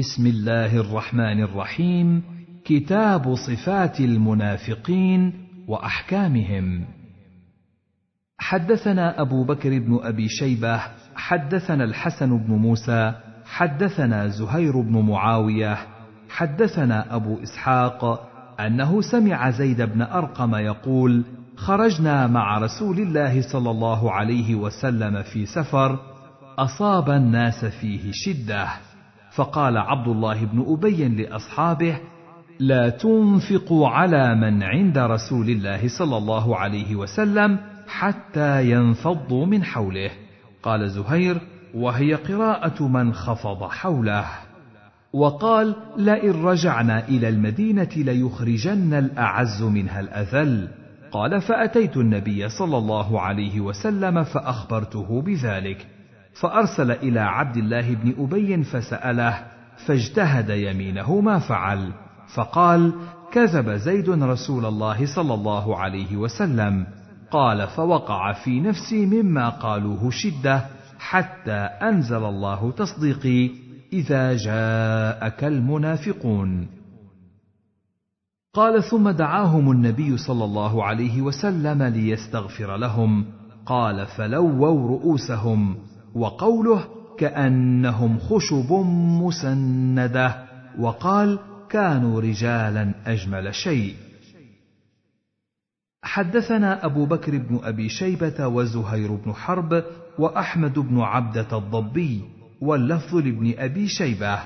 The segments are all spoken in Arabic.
بسم الله الرحمن الرحيم. كتاب صفات المنافقين وأحكامهم. حدثنا أبو بكر بن أبي شيبة حدثنا الحسن بن موسى حدثنا زهير بن معاوية حدثنا أبو إسحاق أنه سمع زيد بن أرقم يقول خرجنا مع رسول الله صلى الله عليه وسلم في سفر أصاب الناس فيه شدة. فقال عبد الله بن أبي لأصحابه لا تنفقوا على من عند رسول الله صلى الله عليه وسلم حتى ينفضوا من حوله. قال زهير وهي قراءة من خفض حوله. وقال لئن رجعنا إلى المدينة ليخرجن الأعز منها الأذل. قال فأتيت النبي صلى الله عليه وسلم فأخبرته بذلك. فأرسل إلى عبد الله بن أبي فسأله فاجتهد يمينه ما فعل فقال كذب زيد رسول الله صلى الله عليه وسلم قال فوقع في نفسي مما قالوه شدة حتى أنزل الله تصديقي إذا جاءك المنافقون. قال ثم دعاهم النبي صلى الله عليه وسلم ليستغفر لهم قال فلووا رؤوسهم وقوله كأنهم خشب مسندة وقال كانوا رجالا أجمل شيء. حدثنا أبو بكر بن أبي شيبة وزهير بن حرب وأحمد بن عبدة الضبي واللفظ لابن أبي شيبة.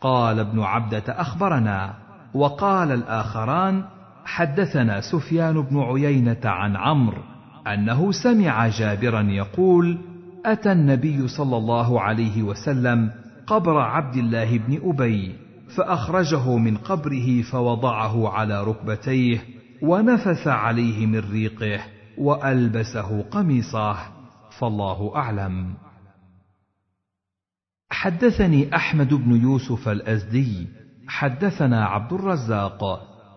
قال ابن عبدة أخبرنا وقال الآخران حدثنا سفيان بن عيينة عن عمرو أنه سمع جابرا يقول أتى النبي صلى الله عليه وسلم قبر عبد الله بن أبي فأخرجه من قبره فوضعه على ركبتيه ونفث عليه من ريقه وألبسه قميصه فالله أعلم. حدثني أحمد بن يوسف الأزدي حدثنا عبد الرزاق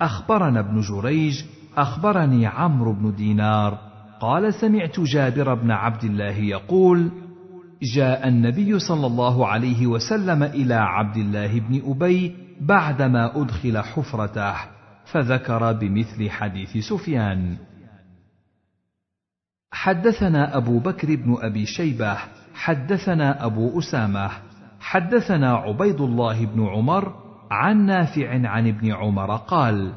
أخبرنا ابن جريج أخبرني عمرو بن دينار قال سمعت جابر بن عبد الله يقول جاء النبي صلى الله عليه وسلم إلى عبد الله بن أبي بعدما أدخل حفرته فذكر بمثل حديث سفيان. حدثنا أبو بكر بن أبي شيبة حدثنا أبو أسامة حدثنا عبيد الله بن عمر عن نافع عن ابن عمر قال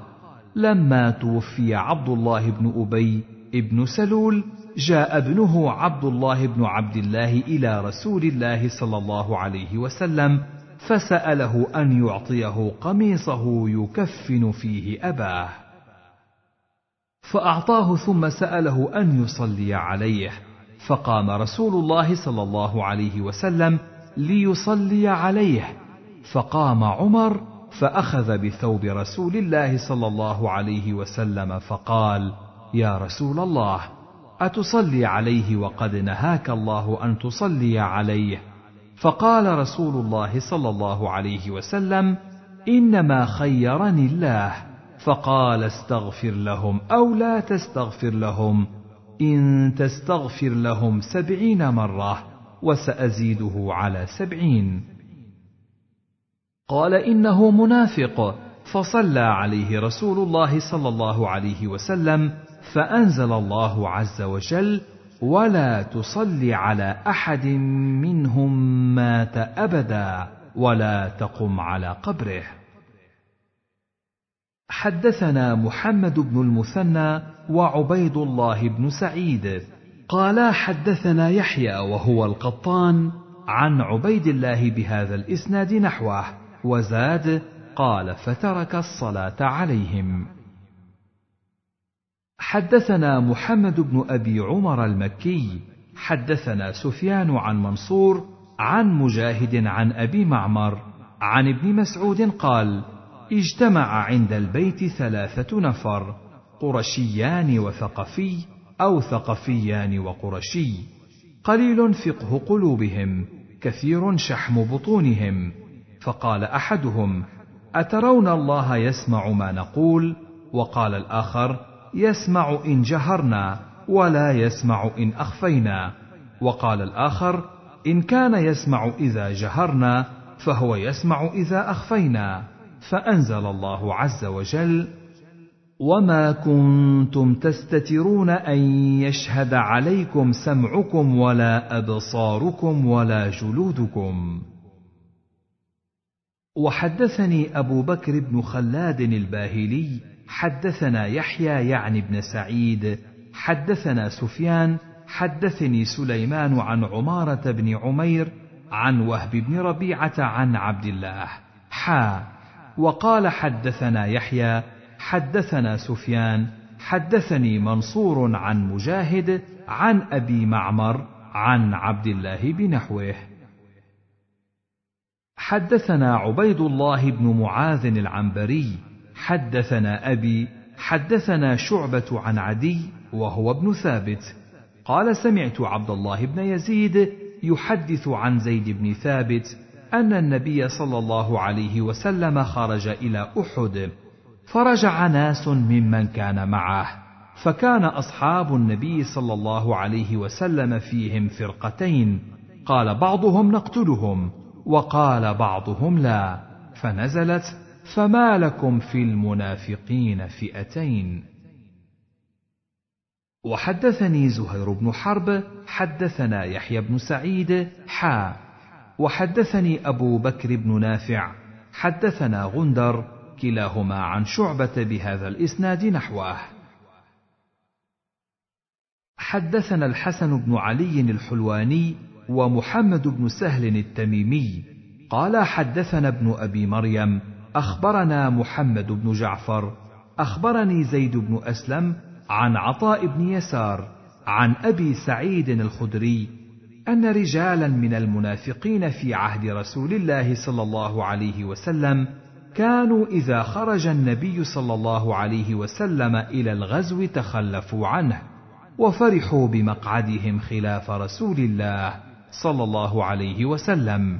لما توفي عبد الله بن أبي ابن سلول جاء ابنه عبد الله بن عبد الله إلى رسول الله صلى الله عليه وسلم فسأله أن يعطيه قميصه يكفن فيه أباه. فأعطاه ثم سأله أن يصلي عليه. فقام رسول الله صلى الله عليه وسلم ليصلي عليه. فقام عمر فأخذ بثوب رسول الله صلى الله عليه وسلم فقال يا رسول الله أتصلي عليه وقد نهاك الله أن تصلي عليه. فقال رسول الله صلى الله عليه وسلم إنما خيرني الله. فقال استغفر لهم أو لا تستغفر لهم. إن تستغفر لهم سبعين مرة وسأزيده على سبعين. قال إنه منافق. فصلى عليه رسول الله صلى الله عليه وسلم فأنزل الله عز وجل ولا تصل على أحد منهم مات أبدا ولا تقم على قبره. حدثنا محمد بن المثنى وعبيد الله بن سعيد. قالا حدثنا يحيى وهو القطان عن عبيد الله بهذا الإسناد نحوه وزاد قال فترك الصلاة عليهم. حدثنا محمد بن أبي عمر المكي حدثنا سفيان عن منصور عن مجاهد عن أبي معمر عن ابن مسعود قال اجتمع عند البيت ثلاثة نفر قرشيان وثقفي أو ثقفيان وقرشي. قليل فقه قلوبهم كثير شحم بطونهم. فقال أحدهم أترون الله يسمع ما نقول؟ وقال الآخر يسمع إن جهرنا ولا يسمع إن أخفينا. وقال الآخر إن كان يسمع إذا جهرنا فهو يسمع إذا أخفينا. فأنزل الله عز وجل وما كنتم تستترون ان يشهد عليكم سمعكم ولا ابصاركم ولا جلودكم. وحدثني ابو بكر بن خلاد الباهلي حدثنا يحيى يعني بن سعيد حدثنا سفيان حدثني سليمان عن عمارة بن عمير عن وهب بن ربيعة عن عبد الله. حا. وقال حدثنا يحيى حدثنا سفيان حدثني منصور عن مجاهد عن أبي معمر عن عبد الله بنحوه. حدثنا عبيد الله بن معاذ العنبري حدثنا أبي حدثنا شعبة عن عدي وهو ابن ثابت. قال سمعت عبد الله بن يزيد يحدث عن زيد بن ثابت أن النبي صلى الله عليه وسلم خرج إلى أحد فرجع ناس ممن كان معه فكان أصحاب النبي صلى الله عليه وسلم فيهم فرقتين. قال بعضهم نقتلهم وقال بعضهم لا فنزلت فما لكم في المنافقين فئتين. وحدثني زهير بن حرب حدثنا يحيى بن سعيد حا. وحدثني أبو بكر بن نافع حدثنا غندر كلاهما عن شعبة بهذا الإسناد نحوه. حدثنا الحسن بن علي الحلواني ومحمد بن سهل التميمي قال حدثنا ابن أبي مريم أخبرنا محمد بن جعفر أخبرني زيد بن أسلم عن عطاء بن يسار عن أبي سعيد الخدري أن رجالا من المنافقين في عهد رسول الله صلى الله عليه وسلم كانوا إذا خرج النبي صلى الله عليه وسلم إلى الغزو تخلفوا عنه وفرحوا بمقعدهم خلاف رسول الله صلى الله عليه وسلم.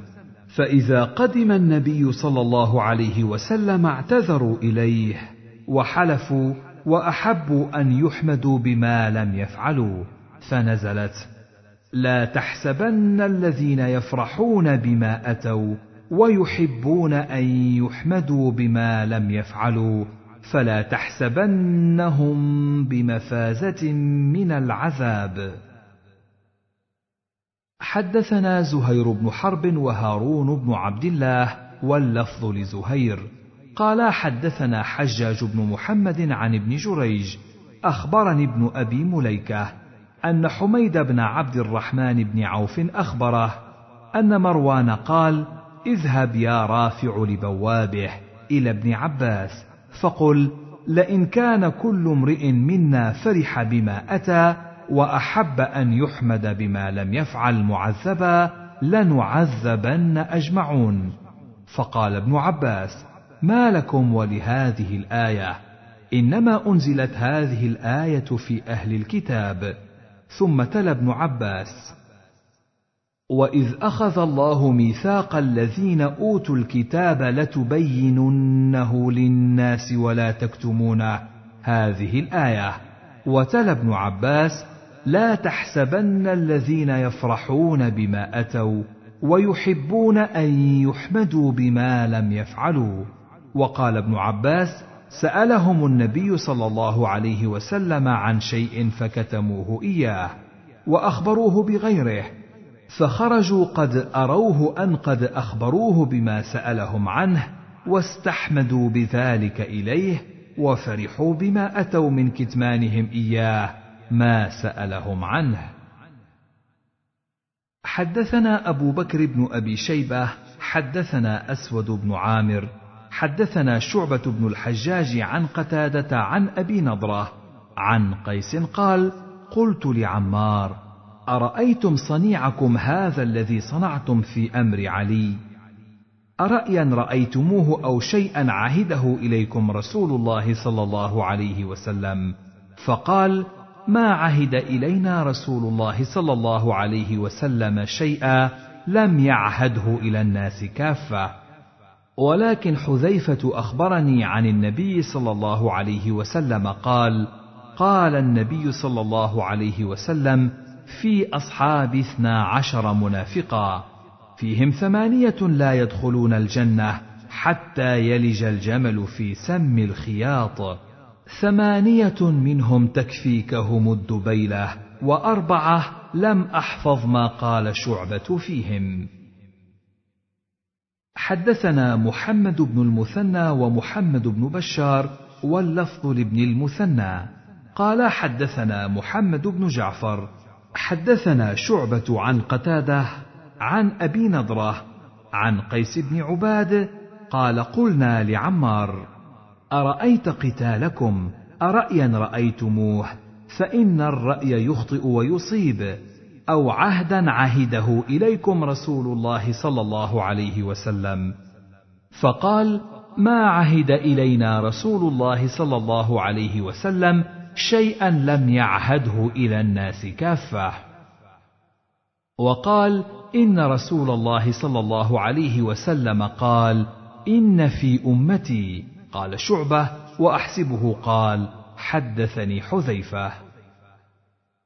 فإذا قدم النبي صلى الله عليه وسلم اعتذروا إليه وحلفوا وأحبوا أن يحمدوا بما لم يفعلوا فنزلت لا تحسبن الذين يفرحون بما أتوا ويحبون أن يحمدوا بما لم يفعلوا فلا تحسبنهم بمفازة من العذاب حدثنا زهير بن حرب وهارون بن عبد الله واللفظ لزهير. قالا حدثنا حجاج بن محمد عن ابن جريج. أخبرني ابن أبي مليكة أن حميد بن عبد الرحمن بن عوف أخبره أن مروان قال اذهب يا رافع لبوابه إلى ابن عباس. فقل لئن كان كل امرئ منا فرح بما أتى وأحب أن يحمد بما لم يفعل معذبا لنعذبن أجمعون. فقال ابن عباس ما لكم ولهذه الآية؟ إنما أنزلت هذه الآية في أهل الكتاب. ثم تلا ابن عباس وإذ أخذ الله ميثاق الذين أوتوا الكتاب لتبيننه للناس ولا تكتمونه هذه الآية. وتلا ابن عباس لا تحسبن الذين يفرحون بما أتوا ويحبون أن يحمدوا بما لم يفعلوا. وقال ابن عباس سألهم النبي صلى الله عليه وسلم عن شيء فكتموه إياه وأخبروه بغيره فخرجوا قد أروه أن قد أخبروه بما سألهم عنه واستحمدوا بذلك إليه وفرحوا بما أتوا من كتمانهم إياه. ما سألهم عنه حدثنا أبو بكر بن أبي شيبة حدثنا أسود بن عامر حدثنا شعبة بن الحجاج عن قتادة عن أبي نضرة عن قيس قال: قلت لعمار: أرأيتم صنيعكم هذا الذي صنعتم في أمر علي؟ أرأيا رأيتموه أو شيئا عهده إليكم رسول الله صلى الله عليه وسلم؟ فقال: ما عهد إلينا رسول الله صلى الله عليه وسلم شيئا لم يعهده إلى الناس كافة. ولكن حذيفة أخبرني عن النبي صلى الله عليه وسلم قال: قال النبي صلى الله عليه وسلم: في أصحاب اثنا عشر منافقا، فيهم ثمانية لا يدخلون الجنة حتى يلج الجمل في سم الخياط ثمانية منهم تكفيكهم الدبيلة وأربعة لم أحفظ ما قال شعبة فيهم. حدثنا محمد بن المثنى ومحمد بن بشار واللفظ لابن المثنى. قال حدثنا محمد بن جعفر حدثنا شعبة عن قتادة عن أبي نضرة عن قيس بن عباد قال قلنا لعمار أرأيت قتالكم؟ أرأيا رأيتموه؟ فإن الرأي يخطئ ويصيب. أو عهدا عهده إليكم رسول الله صلى الله عليه وسلم. فقال ما عهد إلينا رسول الله صلى الله عليه وسلم شيئا لم يعهده إلى الناس كافة. وقال إن رسول الله صلى الله عليه وسلم قال إن في أمتي. قال شعبة وأحسبه قال حدثني حذيفة.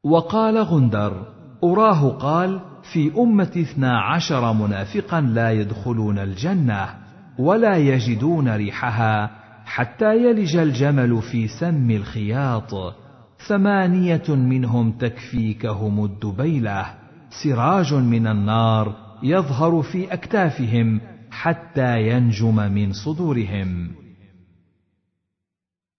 وقال غندر أراه قال في امتي اثنا عشر منافقا لا يدخلون الجنة ولا يجدون ريحها حتى يلج الجمل في سم الخياط. ثمانية منهم تكفيكهم الدبيلة. سراج من النار يظهر في أكتافهم حتى ينجم من صدورهم.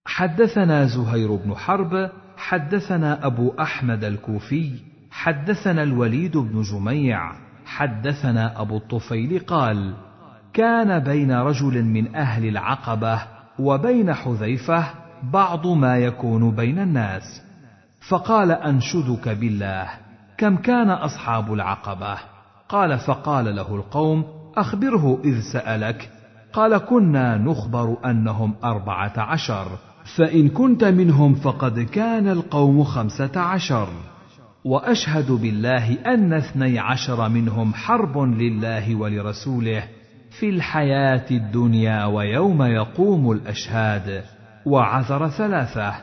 حدثنا زهير بن حرب حدثنا أبو أحمد الكوفي حدثنا الوليد بن جميع حدثنا أبو الطفيل قال كان بين رجل من أهل العقبة وبين حذيفة بعض ما يكون بين الناس فقال أنشدك بالله كم كان أصحاب العقبة؟ قال فقال له القوم أخبره إذ سألك قال كنا نخبر أنهم أربعة عشر. فإن كنت منهم فقد كان القوم خمسة عشر. وأشهد بالله أن اثني عشر منهم حرب لله ولرسوله في الحياة الدنيا ويوم يقوم الأشهاد. وعذر ثلاثة.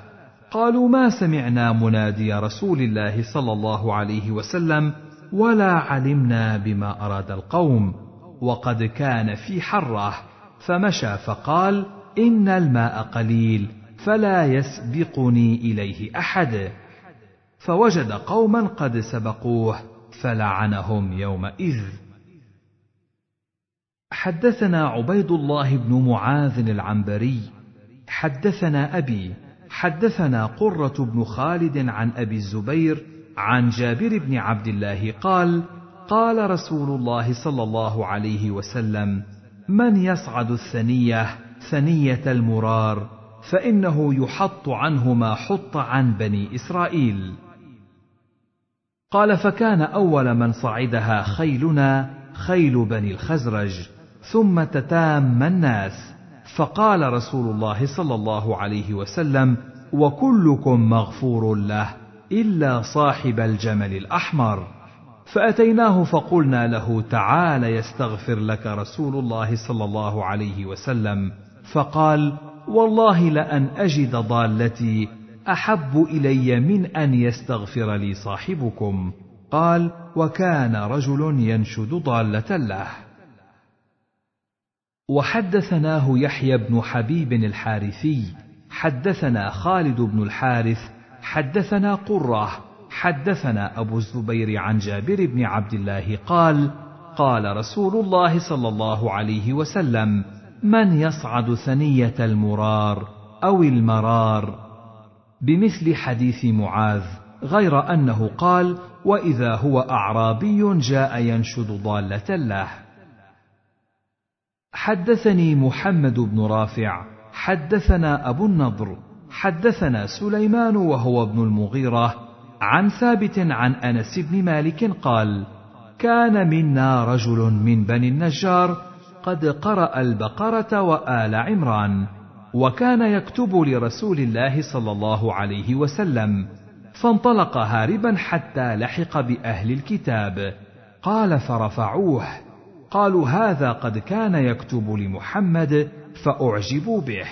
قالوا ما سمعنا منادي رسول الله صلى الله عليه وسلم ولا علمنا بما أراد القوم. وقد كان في حرة. فمشى فقال إن الماء قليل. فلا يسبقني إليه أحد. فوجد قوما قد سبقوه فلعنهم يومئذ. حدثنا عبيد الله بن معاذ العنبري حدثنا أبي حدثنا قرة بن خالد عن أبي الزبير عن جابر بن عبد الله قال قال رسول الله صلى الله عليه وسلم من يصعد الثنية ثنية المرار؟ فإنه يحط عنه ما حط عن بني إسرائيل. قال فكان أول من صعدها خيلنا خيل بني الخزرج ثم تتام الناس. فقال رسول الله صلى الله عليه وسلم وكلكم مغفور له إلا صاحب الجمل الأحمر. فأتيناه فقلنا له تعال يستغفر لك رسول الله صلى الله عليه وسلم. فقال والله لأن أجد ضالتي أحب إلي من أن يستغفر لي صاحبكم. قال وكان رجل ينشد ضالة له. وحدثناه يحيى بن حبيب الحارثي حدثنا خالد بن الحارث حدثنا قرة حدثنا أبو الزبير عن جابر بن عبد الله قال قال رسول الله صلى الله عليه وسلم من يصعد ثنية المرار أو المرار بمثل حديث معاذ غير أنه قال وإذا هو أعرابي جاء ينشد ضالة له حدثني محمد بن رافع حدثنا أبو النضر حدثنا سليمان وهو ابن المغيرة عن ثابت عن أنس بن مالك قال كان منا رجل من بني النجار قد قرأ البقرة وآل عمران وكان يكتب لرسول الله صلى الله عليه وسلم فانطلق هاربا حتى لحق بأهل الكتاب. قال فرفعوه. قالوا هذا قد كان يكتب لمحمد فاعجبوا به.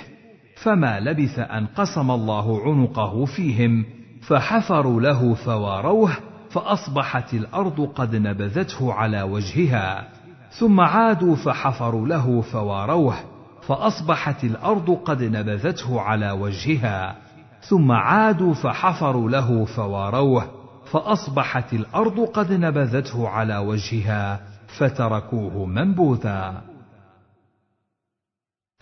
فما لبث أن قسم الله عنقه فيهم فحفروا له فواروه فأصبحت الأرض قد نبذته على وجهها. ثم عادوا فحفروا له فواروه فأصبحت الأرض قد نبذته على وجهها. ثم عادوا فحفروا له فواروه فأصبحت الأرض قد نبذته على وجهها فتركوه منبوذا.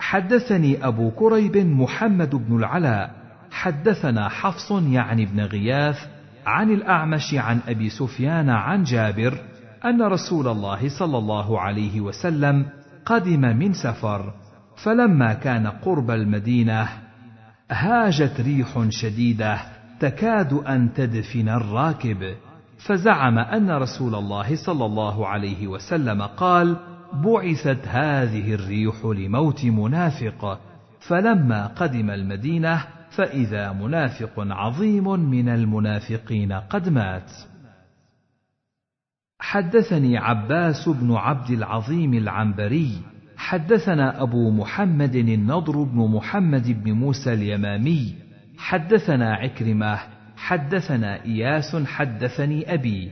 حدثني أبو كريب محمد بن العلاء حدثنا حفص يعني بن غياث عن الأعمش عن أبي سفيان عن جابر أن رسول الله صلى الله عليه وسلم قدم من سفر فلما كان قرب المدينة هاجت ريح شديدة تكاد أن تدفن الراكب فزعم أن رسول الله صلى الله عليه وسلم قال بعثت هذه الريح لموت منافق. فلما قدم المدينة فإذا منافق عظيم من المنافقين قد مات. حدثني عباس بن عبد العظيم العنبري حدثنا أبو محمد النضر بن محمد بن موسى اليمامي حدثنا عكرمة حدثنا إياس حدثني أبي.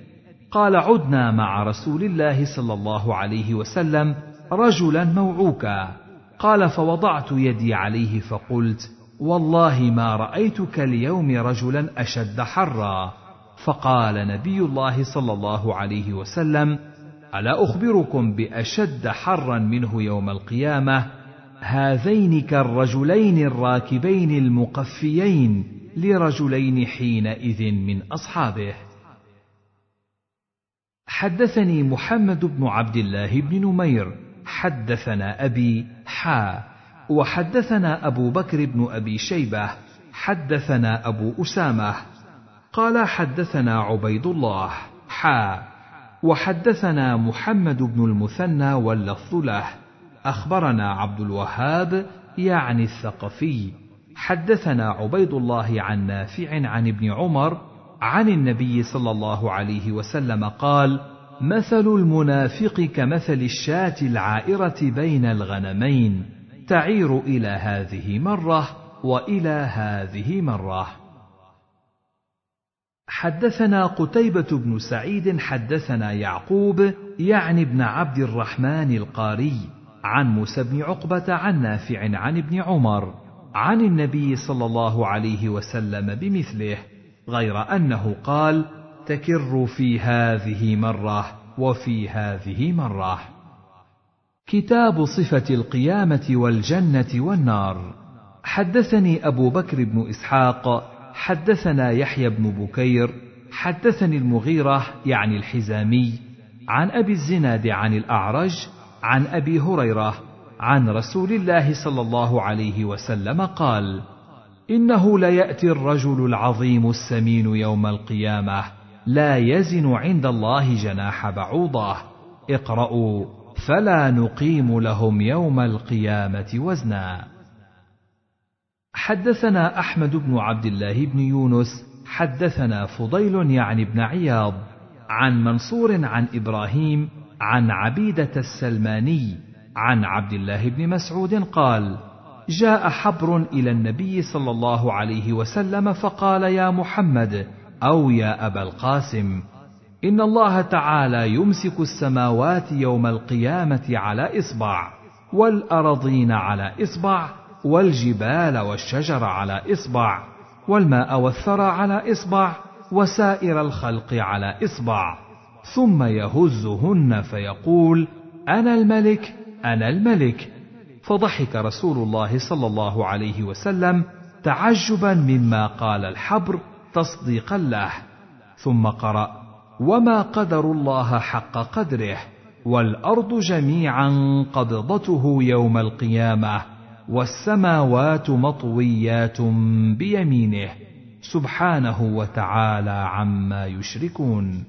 قال عدنا مع رسول الله صلى الله عليه وسلم رجلا موعوكا. قال فوضعت يدي عليه فقلت والله ما رأيتك اليوم رجلا أشد حرا. فقال نبي الله صلى الله عليه وسلم ألا أخبركم بأشد حرا منه يوم القيامة؟ هذين كالرجلين الراكبين المقفيين لرجلين حينئذ من أصحابه. حدثني محمد بن عبد الله بن نمير حدثنا أبي حا وحدثنا أبو بكر بن أبي شيبة حدثنا أبو أسامة قال حدثنا عبيد الله حا وحدثنا محمد بن المثنى واللفظ له أخبرنا عبد الوهاب يعني الثقفي حدثنا عبيد الله عن نافع عن ابن عمر عن النبي صلى الله عليه وسلم قال مثل المنافق كمثل الشاة العائرة بين الغنمين تعير إلى هذه مرة وإلى هذه مرة. حدثنا قتيبة بن سعيد حدثنا يعقوب يعني ابن عبد الرحمن القاري عن موسى بن عقبة عن نافع عن ابن عمر عن النبي صلى الله عليه وسلم بمثله غير أنه قال تكر في هذه مرة وفي هذه مرة كتاب صفة القيامة والجنة والنار. حدثني أبو بكر بن إسحاق حدثنا يحيى بن بكير حدثني المغيرة يعني الحزامي عن أبي الزناد عن الأعرج عن أبي هريرة عن رسول الله صلى الله عليه وسلم قال إنه لياتي الرجل العظيم السمين يوم القيامة لا يزن عند الله جناح بعوضة اقرأوا فلا نقيم لهم يوم القيامة وزنا. حدثنا أحمد بن عبد الله بن يونس، حدثنا فضيل يعني بن عياض، عن منصور عن إبراهيم، عن عبيدة السلماني، عن عبد الله بن مسعود قال: جاء حبر إلى النبي صلى الله عليه وسلم فقال يا محمد أو يا أبا القاسم إن الله تعالى يمسك السماوات يوم القيامة على إصبع والأرضين على إصبع والجبال والشجر على إصبع والماء والثرى على إصبع وسائر الخلق على إصبع. ثم يهزهن فيقول أنا الملك أنا الملك. فضحك رسول الله صلى الله عليه وسلم تعجبا مما قال الحبر تصديقا له ثم قرأ وما قدر الله حق قدره والأرض جميعا قبضته يوم القيامة. والسماوات مطويات بيمينه سبحانه وتعالى عما يشركون.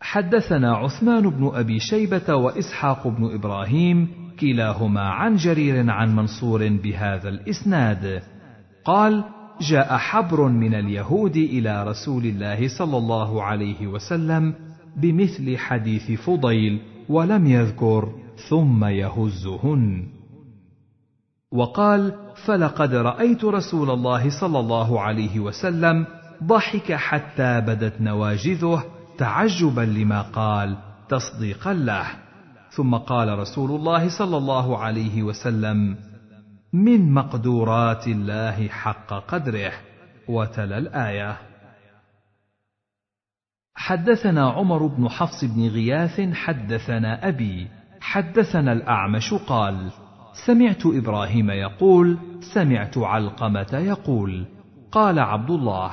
حدثنا عثمان بن أبي شيبة وإسحاق بن إبراهيم كلاهما عن جرير عن منصور بهذا الإسناد. قال جاء حبر من اليهود إلى رسول الله صلى الله عليه وسلم بمثل حديث فضيل ولم يذكر ثم يهزهن. وقال فلقد رأيت رسول الله صلى الله عليه وسلم ضحك حتى بدت نواجذه تعجبا لما قال تصديقا له. ثم قال رسول الله صلى الله عليه وسلم من مقدورات الله حق قدره. وتلا الآية. حدثنا عمر بن حفص بن غياث حدثنا أبي حدثنا الأعمش قال سمعت إبراهيم يقول سمعت علقمة يقول. قال عبد الله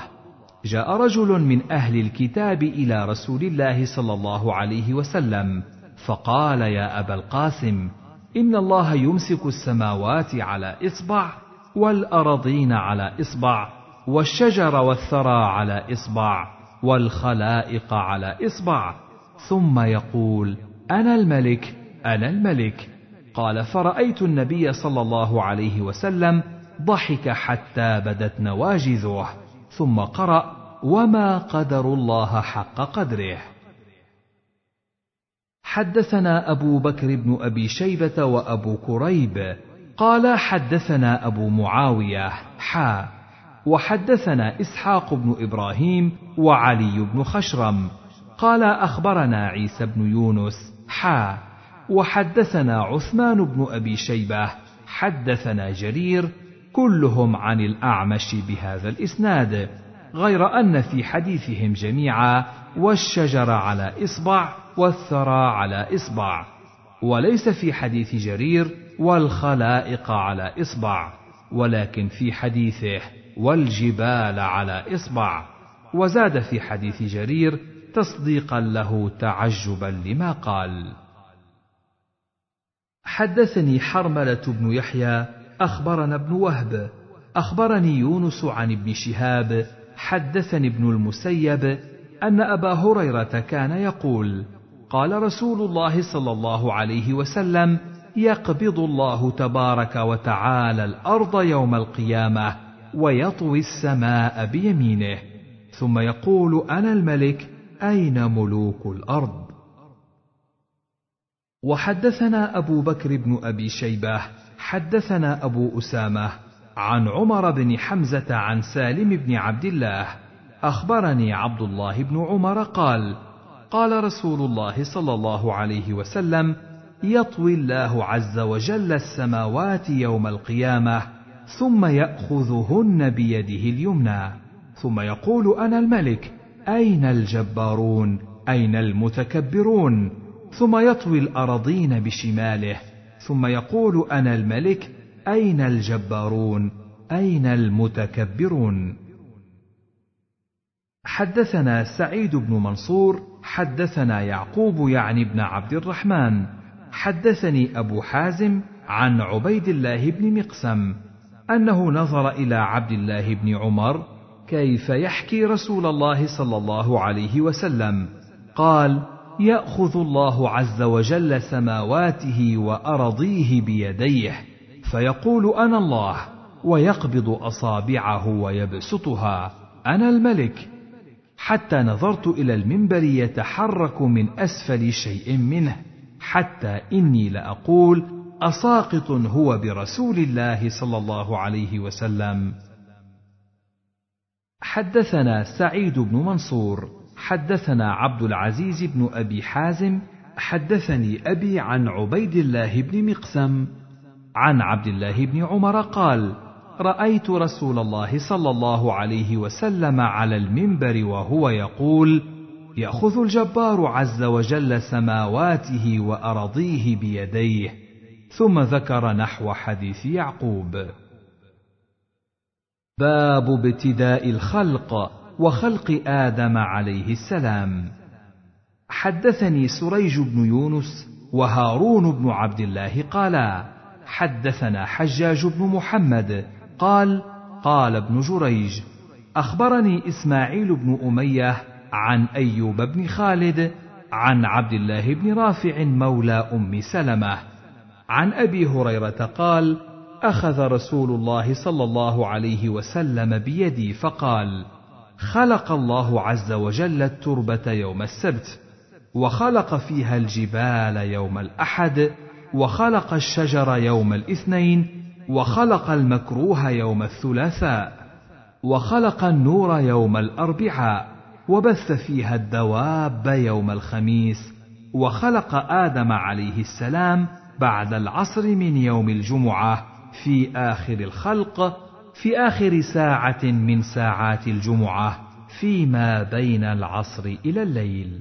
جاء رجل من أهل الكتاب إلى رسول الله صلى الله عليه وسلم فقال يا أبا القاسم إن الله يمسك السماوات على إصبع والارضين على إصبع والشجر والثرى على إصبع والخلائق على إصبع. ثم يقول أنا الملك أنا الملك. قال فرأيت النبي صلى الله عليه وسلم ضحك حتى بدت نواجذه ثم قرأ وما قدر الله حق قدره. حدثنا أبو بكر بن أبي شيبة وأبو كريب قال حدثنا أبو معاوية حا وحدثنا إسحاق بن إبراهيم وعلي بن خشرم قال أخبرنا عيسى بن يونس حا وحدثنا عثمان بن أبي شيبة حدثنا جرير كلهم عن الأعمش بهذا الإسناد غير أن في حديثهم جميعا والشجر على إصبع والثرى على إصبع وليس في حديث جرير والخلائق على إصبع ولكن في حديثه والجبال على إصبع وزاد في حديث جرير تصديقا له تعجبا لما قال. حدثني حرملة بن يحيى أخبرنا ابن وهب. أخبرني يونس عن ابن شهاب. حدثني ابن المسيب أن أبا هريرة كان يقول قال رسول الله صلى الله عليه وسلم يقبض الله تبارك وتعالى الأرض يوم القيامة ويطوي السماء بيمينه ثم يقول أنا الملك أين ملوك الأرض؟ وحدثنا أبو بكر بن أبي شيبة حدثنا أبو أسامة عن عمر بن حمزة عن سالم بن عبد الله أخبرني عبد الله بن عمر قال قال رسول الله صلى الله عليه وسلم يطوي الله عز وجل السماوات يوم القيامة ثم يأخذهن بيده اليمنى. ثم يقول أنا الملك أين الجبارون؟ أين المتكبرون؟ ثم يطوي الارضين بشماله ثم يقول أنا الملك أين الجبارون؟ أين المتكبرون؟ حدثنا سعيد بن منصور حدثنا يعقوب يعني ابن عبد الرحمن. حدثني أبو حازم عن عبيد الله بن مقسم أنه نظر إلى عبد الله بن عمر كيف يحكي رسول الله صلى الله عليه وسلم. قال يأخذ الله عز وجل سماواته وأرضيه بيديه فيقول أنا الله ويقبض أصابعه ويبسطها أنا الملك. حتى نظرت إلى المنبر يتحرك من أسفل شيء منه حتى إني لأقول أساقط هو برسول الله صلى الله عليه وسلم. حدثنا سعيد بن منصور. حدثنا عبد العزيز بن أبي حازم حدثني أبي عن عبيد الله بن مقسم عن عبد الله بن عمر قال رأيت رسول الله صلى الله عليه وسلم على المنبر وهو يقول يأخذ الجبار عز وجل سماواته وارضيه بيديه ثم ذكر نحو حديث يعقوب. باب ابتداء الخلق. وخلق آدم عليه السلام. حدثني سريج بن يونس وهارون بن عبد الله قالا حدثنا حجاج بن محمد قال قال ابن جريج أخبرني إسماعيل بن أمية عن أيوب بن خالد عن عبد الله بن رافع مولى أم سلمة. عن أبي هريرة قال أخذ رسول الله صلى الله عليه وسلم بيدي فقال خلق الله عز وجل التربة يوم السبت وخلق فيها الجبال يوم الأحد وخلق الشجر يوم الاثنين وخلق المكروه يوم الثلاثاء وخلق النور يوم الأربعاء وبث فيها الدواب يوم الخميس وخلق آدم عليه السلام بعد العصر من يوم الجمعة في آخر الخلق في آخر ساعة من ساعات الجمعة فيما بين العصر إلى الليل.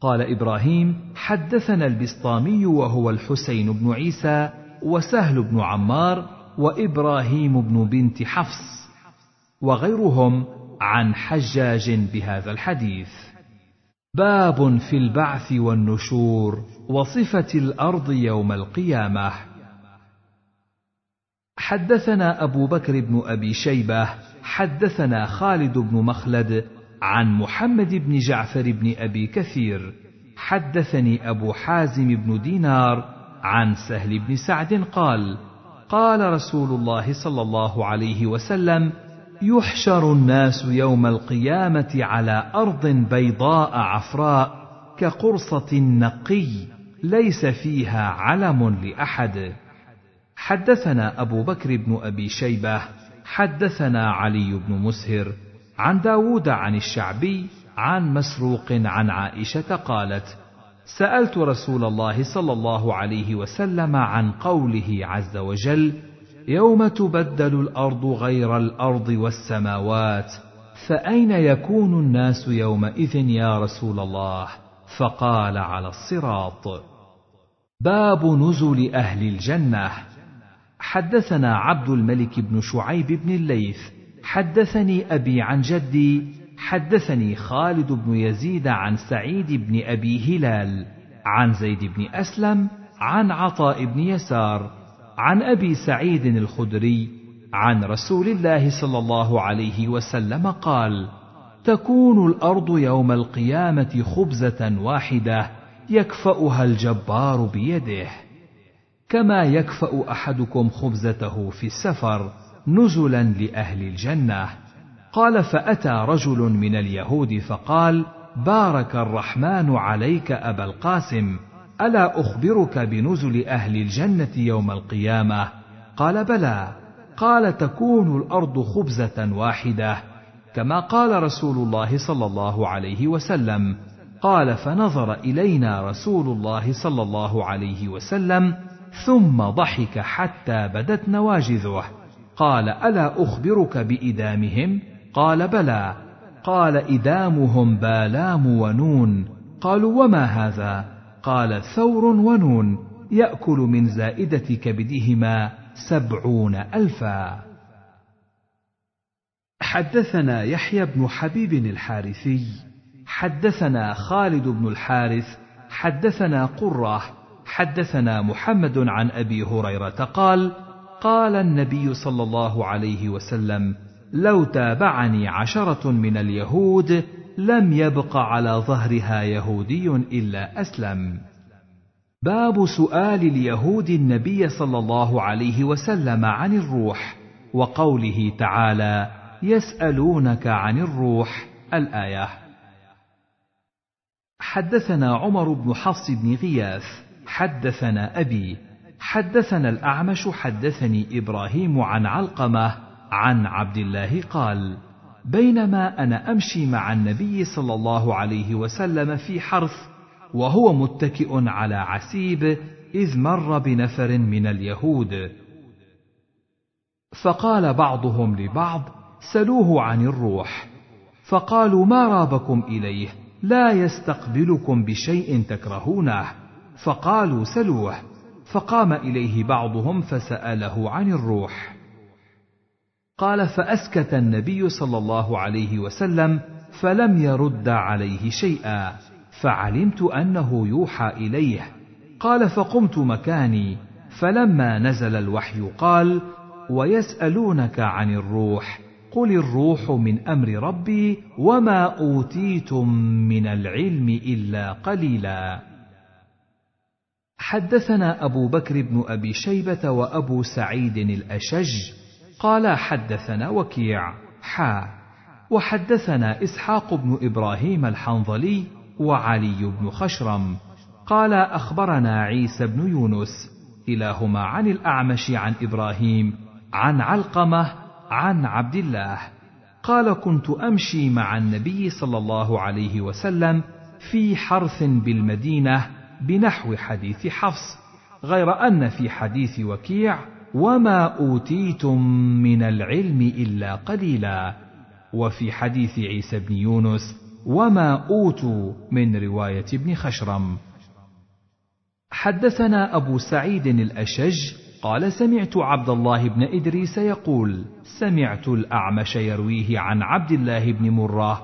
قال إبراهيم حدثنا البسطامي وهو الحسين بن عيسى وسهل بن عمار وإبراهيم بن بنت حفص وغيرهم عن حجاج بهذا الحديث. باب في البعث والنشور وصفة الأرض يوم القيامة. حدثنا أبو بكر بن أبي شيبة حدثنا خالد بن مخلد عن محمد بن جعفر بن أبي كثير. حدثني أبو حازم بن دينار عن سهل بن سعد قال قال رسول الله صلى الله عليه وسلم يحشر الناس يوم القيامة على أرض بيضاء عفراء كقرصة نقي ليس فيها علم لأحد. حدثنا أبو بكر بن أبي شيبة حدثنا علي بن مسهر عن داود عن الشعبي عن مسروق عن عائشة قالت سألت رسول الله صلى الله عليه وسلم عن قوله عز وجل يوم تبدل الأرض غير الأرض والسماوات فأين يكون الناس يومئذ يا رسول الله؟ فقال على الصراط. باب نزل أهل الجنة. حدثنا عبد الملك بن شعيب بن الليث حدثني أبي عن جدي حدثني خالد بن يزيد عن سعيد بن أبي هلال عن زيد بن أسلم عن عطاء بن يسار عن أبي سعيد الخدري عن رسول الله صلى الله عليه وسلم قال تكون الأرض يوم القيامة خبزة واحدة يكفأها الجبار بيده. كما يكفأ أحدكم خبزته في السفر نزلا لأهل الجنة. قال فأتى رجل من اليهود فقال بارك الرحمن عليك أبا القاسم ألا أخبرك بنزل أهل الجنة يوم القيامة؟ قال بلى. قال تكون الأرض خبزة واحدة كما قال رسول الله صلى الله عليه وسلم. قال فنظر إلينا رسول الله صلى الله عليه وسلم ثم ضحك حتى بدت نواجذه. قال ألا أخبرك بإدامهم؟ قال بلى. قال إدامهم بالام ونون. قالوا وما هذا؟ قال ثور ونون. يأكل من زائدة كبدهما سبعون ألفا. حدثنا يحيى بن حبيب الحارثي حدثنا خالد بن الحارث حدثنا قره حدثنا محمد عن أبي هريرة قال قال النبي صلى الله عليه وسلم لو تابعني عشرة من اليهود لم يبق على ظهرها يهودي إلا أسلم. باب سؤال اليهود النبي صلى الله عليه وسلم عن الروح وقوله تعالى يسألونك عن الروح الآية. حدثنا عمر بن حفص بن غياث حدثنا أبي حدثنا الأعمش حدثني إبراهيم عن علقمة عن عبد الله قال بينما أنا أمشي مع النبي صلى الله عليه وسلم في حرث وهو متكئ على عسيب إذ مر بنفر من اليهود. فقال بعضهم لبعض سلوه عن الروح. فقالوا ما رابكم إليه؟ لا يستقبلكم بشيء تكرهونه. فقالوا سلوه فقام إليه بعضهم فسأله عن الروح. قال فأسكت النبي صلى الله عليه وسلم فلم يرد عليه شيئا فعلمت أنه يوحى إليه. قال فقمت مكاني فلما نزل الوحي قال ويسألونك عن الروح قل الروح من أمر ربي وما أوتيتم من العلم إلا قليلا. حدثنا أبو بكر بن أبي شيبة وأبو سعيد الأشج قال حدثنا وكيع حا. وحدثنا إسحاق بن إبراهيم الحنظلي وعلي بن خشرم قال أخبرنا عيسى بن يونس كلاهما عن الأعمش عن إبراهيم عن علقمة عن عبد الله. قال كنت أمشي مع النبي صلى الله عليه وسلم في حرث بالمدينة بنحو حديث حفص غير أن في حديث وكيع وما أوتيتم من العلم إلا قليلا. وفي حديث عيسى بن يونس وما أوتوا من رواية ابن خشرم. حدثنا أبو سعيد الأشج قال سمعت عبد الله بن إدريس يقول سمعت الأعمش يرويه عن عبد الله بن مرة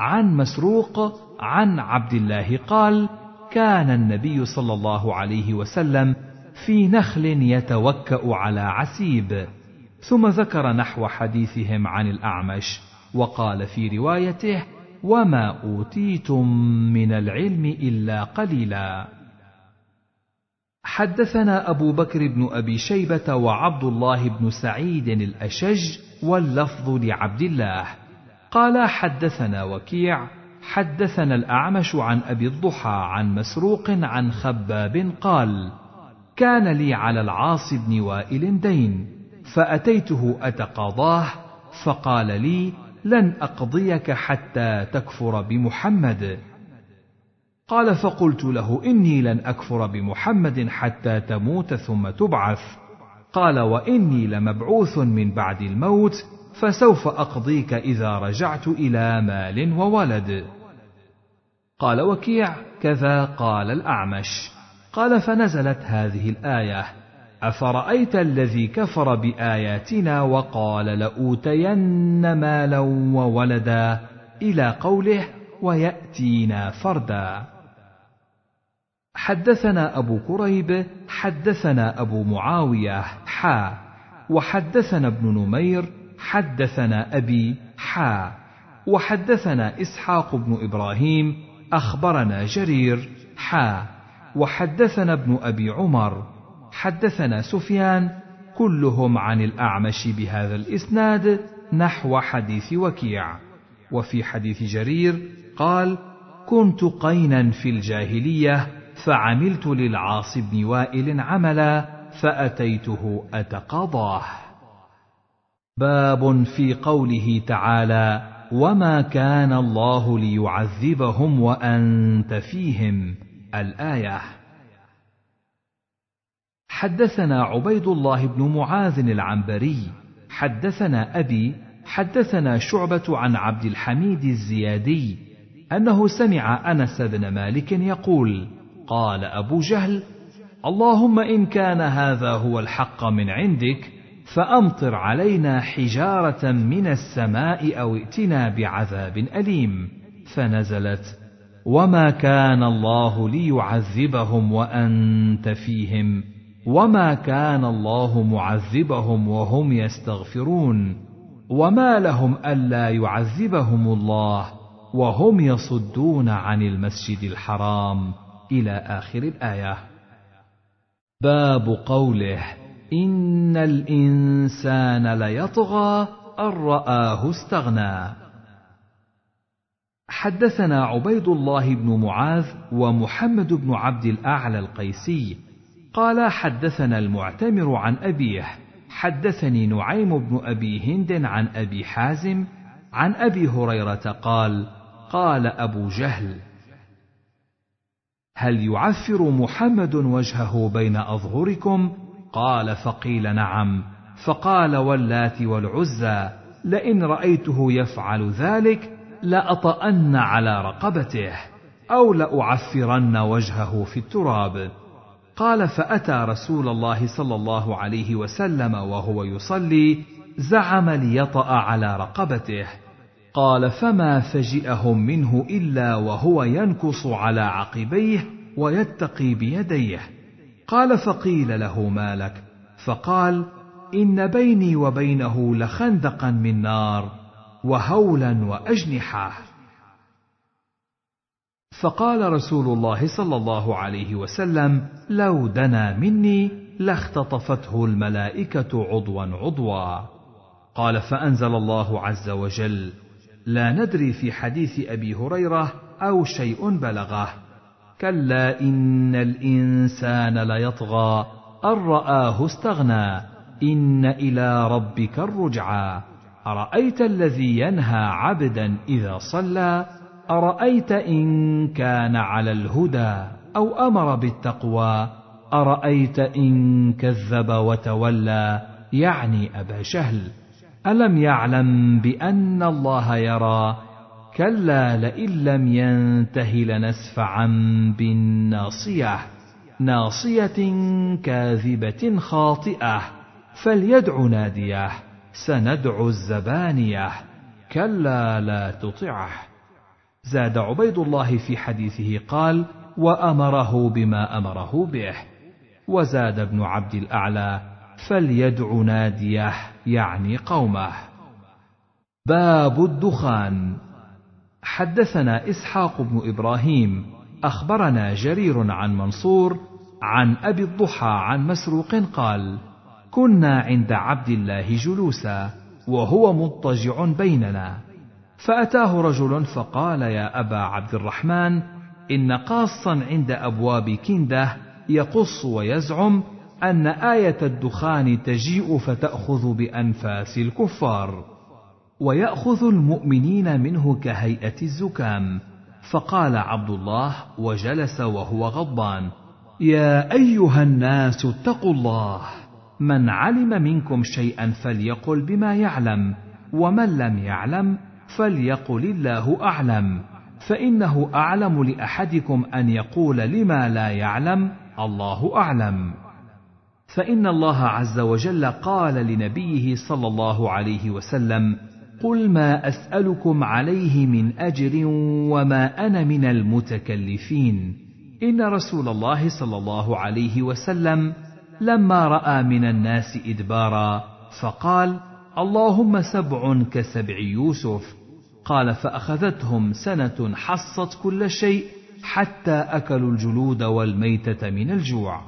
عن مسروق عن عبد الله قال كان النبي صلى الله عليه وسلم في نخل يتوكأ على عسيب. ثم ذكر نحو حديثهم عن الأعمش وقال في روايته وما أوتيتم من العلم إلا قليلا. حدثنا أبو بكر بن أبي شيبة وعبد الله بن سعيد الأشج واللفظ لعبد الله. قال حدثنا وكيع حدثنا الأعمش عن أبي الضحى عن مسروق عن خباب قال كان لي على العاص بن وائل دين فأتيته أتقاضاه فقال لي لن أقضيك حتى تكفر بمحمد. قال فقلت له إني لن أكفر بمحمد حتى تموت ثم تبعث. قال وإني لمبعوث من بعد الموت فسوف أقضيك إذا رجعت إلى مال وولد. قال وكيع كذا قال الأعمش. قال فنزلت هذه الآية. أفرأيت الذي كفر بآياتنا وقال لأوتين مالا وولدا إلى قوله ويأتينا فردا. حدثنا أبو كريب حدثنا أبو معاوية حا وحدثنا ابن نمير حدثنا أبي حا وحدثنا إسحاق بن إبراهيم أخبرنا جرير حا وحدثنا ابن أبي عمر حدثنا سفيان كلهم عن الأعمش بهذا الإسناد نحو حديث وكيع. وفي حديث جرير قال كنت قينا في الجاهلية فعملت للعاص بن وائل عملا فأتيته أتقاضاه. باب في قوله تعالى وما كان الله ليعذبهم وأنت فيهم. الآية. حدثنا عبيد الله بن معاذ العنبري حدثنا أبي حدثنا شعبة عن عبد الحميد الزيادي أنه سمع أنس بن مالك يقول قال أبو جهل اللهم إن كان هذا هو الحق من عندك فأمطر علينا حجارة من السماء أو ائتنا بعذاب أليم. فنزلت وما كان الله ليعذبهم وأنت فيهم. وما كان الله معذبهم وهم يستغفرون. وما لهم ألا يعذبهم الله وهم يصدون عن المسجد الحرام. إلى آخر الآية. باب قوله ان الانسان ليطغى ان راه استغنى. حدثنا عبيد الله بن معاذ ومحمد بن عبد الأعلى القيسي. قال حدثنا المعتمر عن أبيه. حدثني نعيم بن أبي هند عن أبي حازم عن أبي هريرة قال قال أبو جهل هل يعفر محمد وجهه بين أظهركم قال فقيل نعم فقال واللات والعزى لئن رأيته يفعل ذلك لأطأن على رقبته أو لأعفرن وجهه في التراب. قال فأتى رسول الله صلى الله عليه وسلم وهو يصلي زعم ليطأ على رقبته. قال فما فجئهم منه إلا وهو ينكص على عقبيه ويتقي بيديه. قال فقيل له ما لك؟ فقال إن بيني وبينه لخندقا من نار وهولا واجنحه فقال رسول الله صلى الله عليه وسلم لو دنا مني لاختطفته الملائكة عضوا عضوا. قال فأنزل الله عز وجل لا ندري في حديث أبي هريرة أو شيء بلغه. كلا إن الإنسان ليطغى. أن رآه استغنى. إن إلى ربك الرجعى. أرأيت الذي ينهى عبدا إذا صلى؟ أرأيت إن كان على الهدى أو أمر بالتقوى؟ أرأيت إن كذب وتولى؟ يعني أبا جهل. ألم يعلم بأن الله يرى؟ كلا لئن لم ينته لنسفعا بالناصية ناصية كاذبة خاطئة فليدع نادية سندع الزبانية. كلا لا تطعه. زاد عبيد الله في حديثه قال وأمره بما أمره به. وزاد ابن عبد الأعلى فليدع نادية يعني قومه. باب الدخان. حدثنا إسحاق بن إبراهيم أخبرنا جرير عن منصور عن أبي الضحى عن مسروق قال كنا عند عبد الله جلوسا وهو مضطجع بيننا. فأتاه رجل فقال يا أبا عبد الرحمن إن قاصا عند أبواب كنده يقص ويزعم أن آية الدخان تجيء فتأخذ بأنفاس الكفار. ويأخذ المؤمنين منه كهيئة الزكام. فقال عبد الله وجلس وهو غضبان يا أيها الناس اتقوا الله. من علم منكم شيئا فليقل بما يعلم ومن لم يعلم فليقل الله أعلم. فإنه أعلم لأحدكم أن يقول لما لا يعلم الله أعلم. فإن الله عز وجل قال لنبيه صلى الله عليه وسلم قل ما اسالكم عليه من اجر وما أنا من المتكلفين ان رسول الله صلى الله عليه وسلم لما راى من الناس ادبارا فقال اللهم سبع كسبع يوسف. قال فاخذتهم سنه حصت كل شيء حتى اكلوا الجلود والميته من الجوع.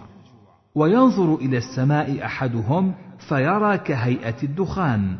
وينظر إلى السماء احدهم فيرى كهيئه الدخان.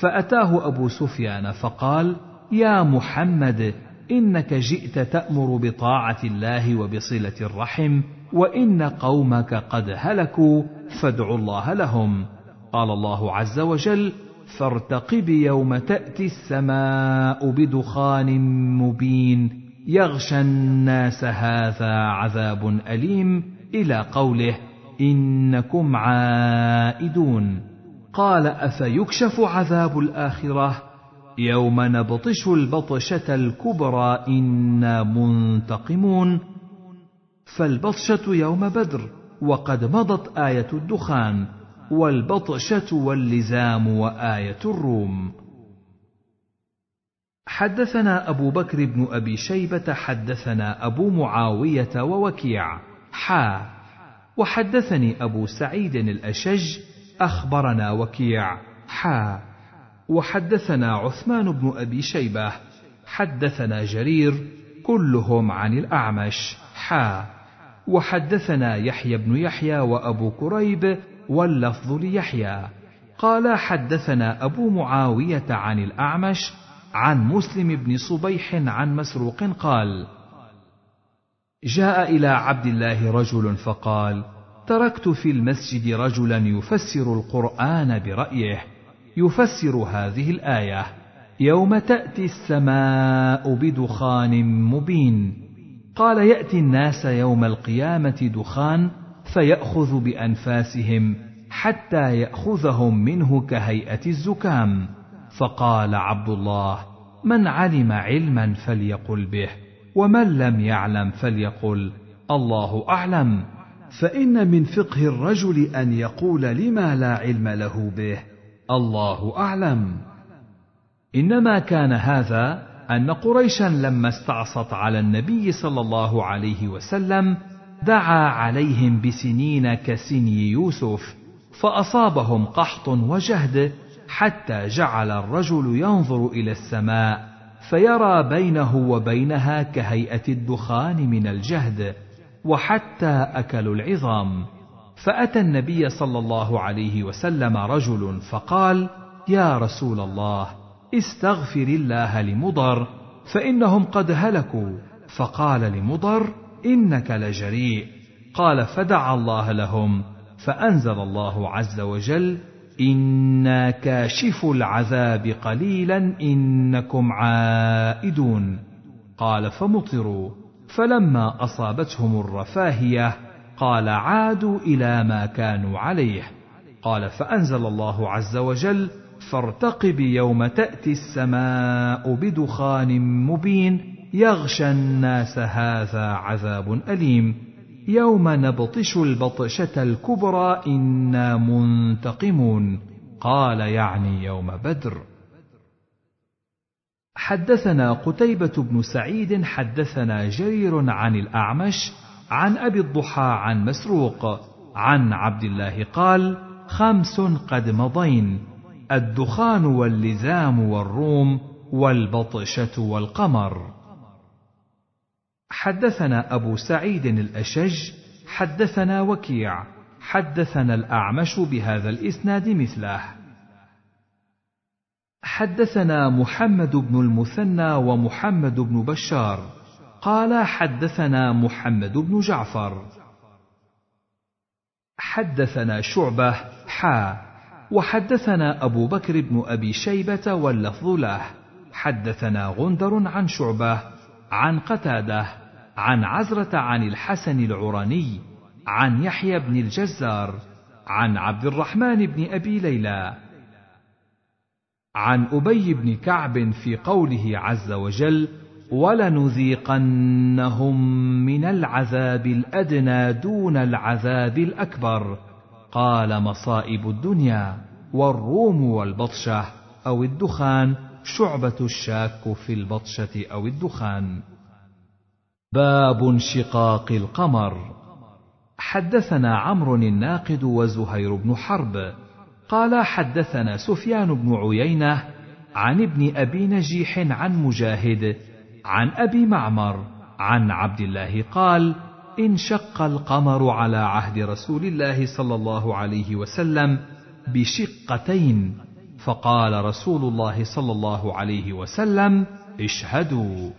فأتاه أبو سفيان فقال يا محمد إنك جئت تأمر بطاعة الله وبصلة الرحم وإن قومك قد هلكوا فادعوا الله لهم. قال الله عز وجل فارتقب يوم تأتي السماء بدخان مبين يغشى الناس هذا عذاب أليم إلى قوله إنكم عائدون. قال أفيكشف عذاب الآخرة؟ يوم نبطش البطشة الكبرى إنا منتقمون. فالبطشة يوم بدر وقد مضت آية الدخان والبطشة واللزام وآية الروم. حدثنا أبو بكر بن أبي شيبة حدثنا أبو معاوية ووكيع. حا. وحدثني أبو سعيد الأشج أخبرنا وكيع. حا. وحدثنا عثمان بن أبي شيبة. حدثنا جرير. كلهم عن الأعمش. حا. وحدثنا يحيى بن يحيى وأبو كريب واللفظ ليحيى. قال حدثنا أبو معاوية عن الأعمش عن مسلم بن صبيح عن مسروق قال جاء إلى عبد الله رجل فقال تركت في المسجد رجلا يفسر القرآن برأيه. يفسر هذه الآية. يوم تأتي السماء بدخان مبين. قال يأتي الناس يوم القيامة دخان فيأخذ بأنفاسهم حتى يأخذهم منه كهيئة الزكام. فقال عبد الله من علم علما فليقل به ومن لم يعلم فليقل الله أعلم. فإن من فقه الرجل أن يقول لما لا علم له به. الله أعلم. إنما كان هذا أن قريشا لما استعصت على النبي صلى الله عليه وسلم دعا عليهم بسنين كسني يوسف فأصابهم قحط وجهد حتى جعل الرجل ينظر إلى السماء فيرى بينه وبينها كهيئة الدخان من الجهد. وحتى اكلوا العظام. فأتى النبي صلى الله عليه وسلم رجل فقال يا رسول الله استغفر الله لمضر فإنهم قد هلكوا. فقال لمضر إنك لجريء. قال فدعا الله لهم فأنزل الله عز وجل إنا كاشف العذاب قليلا إنكم عائدون. قال فمطروا. فلما أصابتهم الرفاهية قال عادوا إلى ما كانوا عليه. قال فأنزل الله عز وجل فارتقب يوم تأتي السماء بدخان مبين يغشى الناس هذا عذاب أليم. يوم نبطش البطشة الكبرى إنا منتقمون. قال يعني يوم بدر. حدثنا قتيبة بن سعيد حدثنا جرير عن الأعمش عن أبي الضحى عن مسروق عن عبد الله قال: خمس قد مضين الدخان واللزام والروم والبطشة والقمر. حدثنا أبو سعيد الأشج حدثنا وكيع حدثنا الأعمش بهذا الإسناد مثله. حدثنا محمد بن المثنى ومحمد بن بشار. قال حدثنا محمد بن جعفر. حدثنا شعبة حا. وحدثنا أبو بكر بن أبي شيبة واللفظ له. حدثنا غندر عن شعبة عن قتادة عن عزرة عن الحسن العراني عن يحيى بن الجزار عن عبد الرحمن بن أبي ليلى. عن أبي بن كعب في قوله عز وجل ولنذيقنهم من العذاب الأدنى دون العذاب الأكبر قال مصائب الدنيا والروم والبطشة أو الدخان شعبة الشاك في البطشة أو الدخان. باب انشقاق القمر. حدثنا عمرو الناقد وزهير بن حرب. قال حدثنا سفيان بن عيينة عن ابن أبي نجيح عن مجاهد عن أبي معمر عن عبد الله قال انشق القمر على عهد رسول الله صلى الله عليه وسلم بشقتين فقال رسول الله صلى الله عليه وسلم اشهدوا.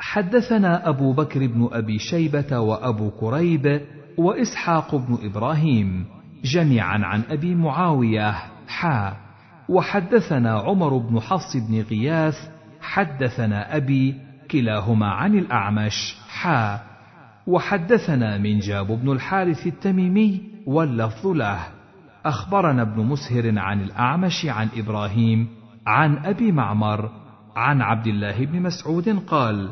حدثنا أبو بكر بن أبي شيبة وأبو كريب وإسحاق بن إبراهيم جميعا عن أبي معاوية حا وحدثنا عمر بن حفص بن غياث حدثنا أبي كلاهما عن الأعمش حا وحدثنا منجاب بن الحارث التميمي واللفظ له. أخبرنا ابن مسهر عن الأعمش عن إبراهيم عن أبي معمر عن عبد الله بن مسعود قال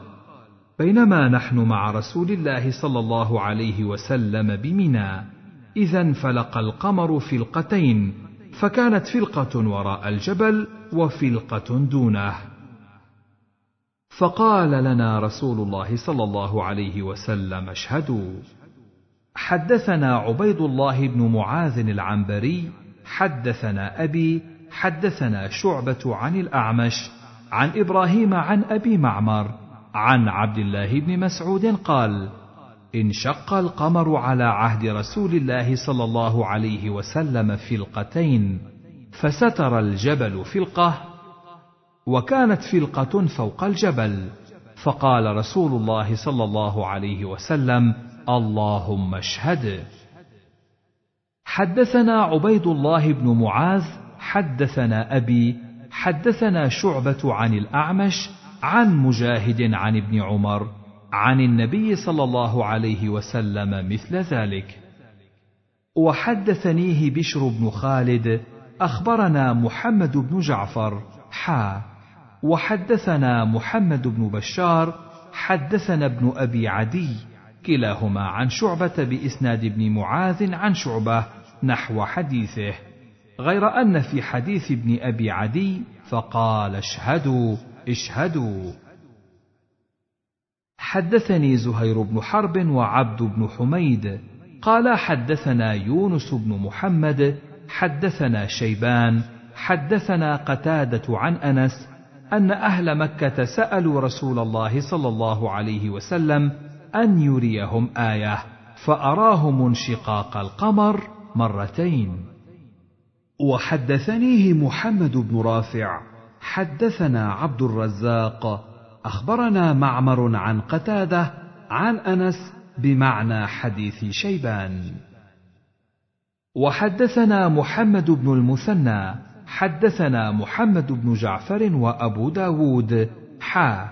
بينما نحن مع رسول الله صلى الله عليه وسلم بمنى إذا انفلق القمر فلقتين فكانت فلقة وراء الجبل وفلقة دونه. فقال لنا رسول الله صلى الله عليه وسلم اشهدوا. حدثنا عبيد الله بن معاذ العنبري حدثنا أبي حدثنا شعبة عن الأعمش عن إبراهيم عن أبي معمر عن عبد الله بن مسعود قال انشق القمر على عهد رسول الله صلى الله عليه وسلم فلقتين فستر الجبل فلقة وكانت فلقة فوق الجبل. فقال رسول الله صلى الله عليه وسلم اللهم اشهد. حدثنا عبيد الله بن معاذ حدثنا أبي حدثنا شعبة عن الأعمش عن مجاهد عن ابن عمر. عن النبي صلى الله عليه وسلم مثل ذلك. وحدثنيه بشر بن خالد أخبرنا محمد بن جعفر حا. وحدثنا محمد بن بشار حدثنا ابن أبي عدي كلاهما عن شعبة بإسناد ابن معاذ عن شعبة نحو حديثه. غير أن في حديث ابن أبي عدي فقال اشهدوا اشهدوا. حدثني زهير بن حرب وعبد بن حميد. قال حدثنا يونس بن محمد حدثنا شيبان حدثنا قتادة عن أنس أن أهل مكة سألوا رسول الله صلى الله عليه وسلم أن يريهم آية فأراهم انشقاق القمر مرتين. وحدثنيه محمد بن رافع حدثنا عبد الرزاق أخبرنا معمر عن قتادة عن أنس بمعنى حديث شيبان. وحدثنا محمد بن المثنى حدثنا محمد بن جعفر وأبو داود حا.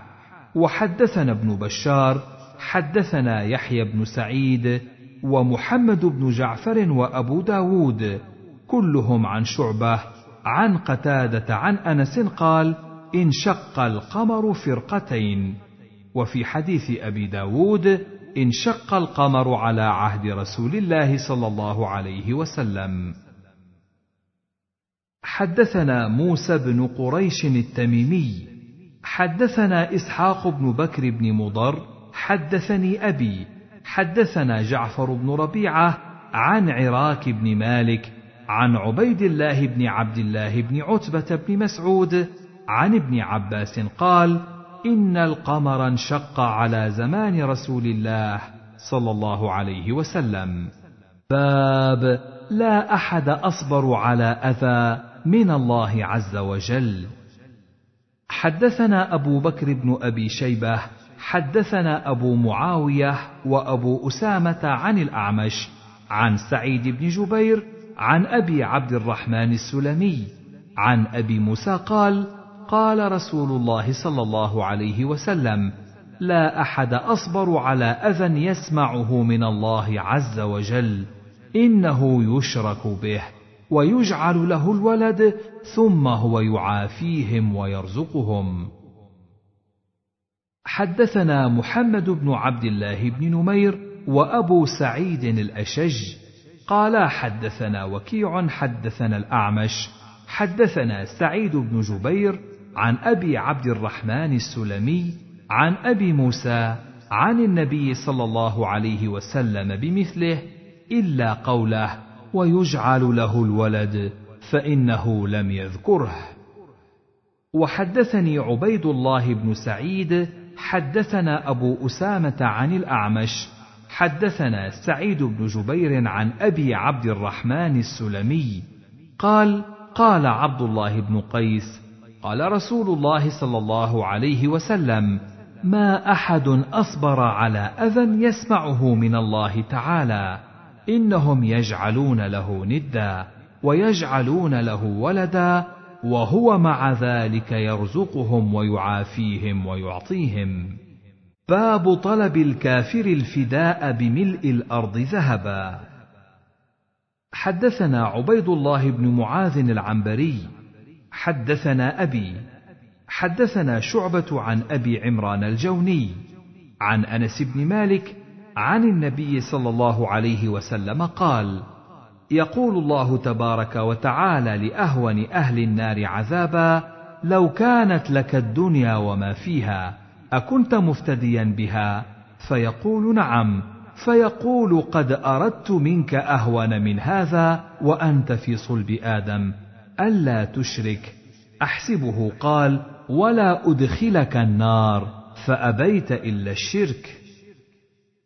وحدثنا ابن بشار حدثنا يحيى بن سعيد ومحمد بن جعفر وأبو داود كلهم عن شعبة عن قتادة عن أنس قال انشق القمر فرقتين. وفي حديث أبي داود انشق القمر على عهد رسول الله صلى الله عليه وسلم. حدثنا موسى بن قريش التميمي. حدثنا إسحاق بن بكر بن مضر. حدثني أبي. حدثنا جعفر بن ربيعة عن عراك بن مالك عن عبيد الله بن عبد الله بن عتبة بن مسعود عن ابن عباس قال إن القمر انشق على زمان رسول الله صلى الله عليه وسلم. باب لا أحد أصبر على أذى من الله عز وجل. حدثنا أبو بكر بن أبي شيبة حدثنا أبو معاوية وأبو أسامة عن الأعمش عن سعيد بن جبير عن أبي عبد الرحمن السلمي عن أبي موسى قال قال رسول الله صلى الله عليه وسلم لا أحد أصبر على أذى يسمعه من الله عز وجل إنه يشرك به ويجعل له الولد ثم هو يعافيهم ويرزقهم. حدثنا محمد بن عبد الله بن نمير وأبو سعيد الأشج قالا حدثنا وكيع حدثنا الأعمش حدثنا سعيد بن جبير عن أبي عبد الرحمن السلمي عن أبي موسى عن النبي صلى الله عليه وسلم بمثله إلا قوله ويجعل له الولد فإنه لم يذكره. وحدثني عبيد الله بن سعيد حدثنا أبو أسامة عن الأعمش حدثنا سعيد بن جبير عن أبي عبد الرحمن السلمي قال قال عبد الله بن قيس قال رسول الله صلى الله عليه وسلم ما أحد أصبر على أذى يسمعه من الله تعالى إنهم يجعلون له ندا ويجعلون له ولدا وهو مع ذلك يرزقهم ويعافيهم ويعطيهم. باب طلب الكافر الفداء بملء الأرض ذهبا. حدثنا عبيد الله بن معاذ العنبري حدثنا أبي حدثنا شعبة عن أبي عمران الجوني عن أنس بن مالك عن النبي صلى الله عليه وسلم قال يقول الله تبارك وتعالى لأهون أهل النار عذابا لو كانت لك الدنيا وما فيها أكنت مفتديا بها؟ فيقول نعم. فيقول قد أردت منك أهون من هذا وأنت في صلب آدم. ألا تشرك. أحسبه قال ولا أدخلك النار. فأبيت إلا الشرك.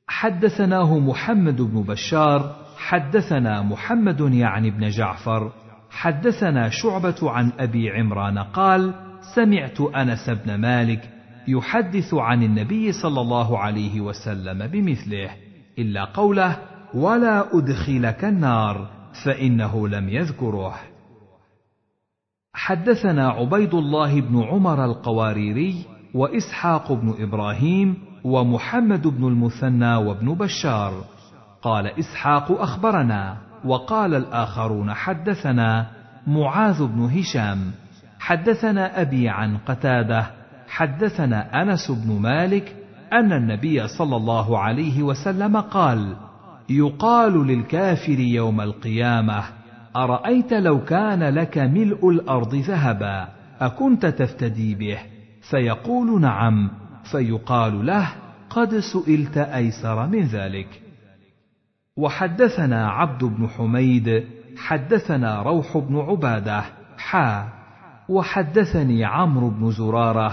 حدثناه محمد بن بشار حدثنا محمد يعني بن جعفر حدثنا شعبة عن أبي عمران قال سمعت أنس بن مالك يحدث عن النبي صلى الله عليه وسلم بمثله إلا قوله ولا أدخلك النار فإنه لم يذكره. حدثنا عبيد الله بن عمر القواريري وإسحاق بن إبراهيم ومحمد بن المثنى وابن بشار. قال إسحاق أخبرنا وقال الآخرون حدثنا معاذ بن هشام. حدثنا أبي عن قتادة حدثنا أنس بن مالك أن النبي صلى الله عليه وسلم قال يقال للكافر يوم القيامة أرأيت لو كان لك ملء الأرض ذهبا أكنت تفتدي به؟ فيقول نعم فيقال له قد سئلت أيسر من ذلك. وحدثنا عبد بن حميد حدثنا روح بن عبادة حا. وحدثني عمرو بن زرارة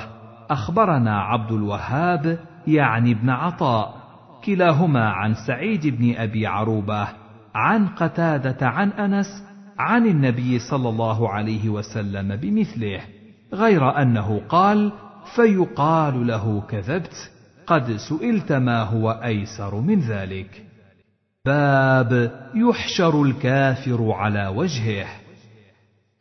أخبرنا عبد الوهاب يعني ابن عطاء كلاهما عن سعيد بن أبي عروبة عن قتادة عن أنس عن النبي صلى الله عليه وسلم بمثله غير أنه قال فيقال له كذبت قد سئلت ما هو أيسر من ذلك. باب يحشر الكافر على وجهه.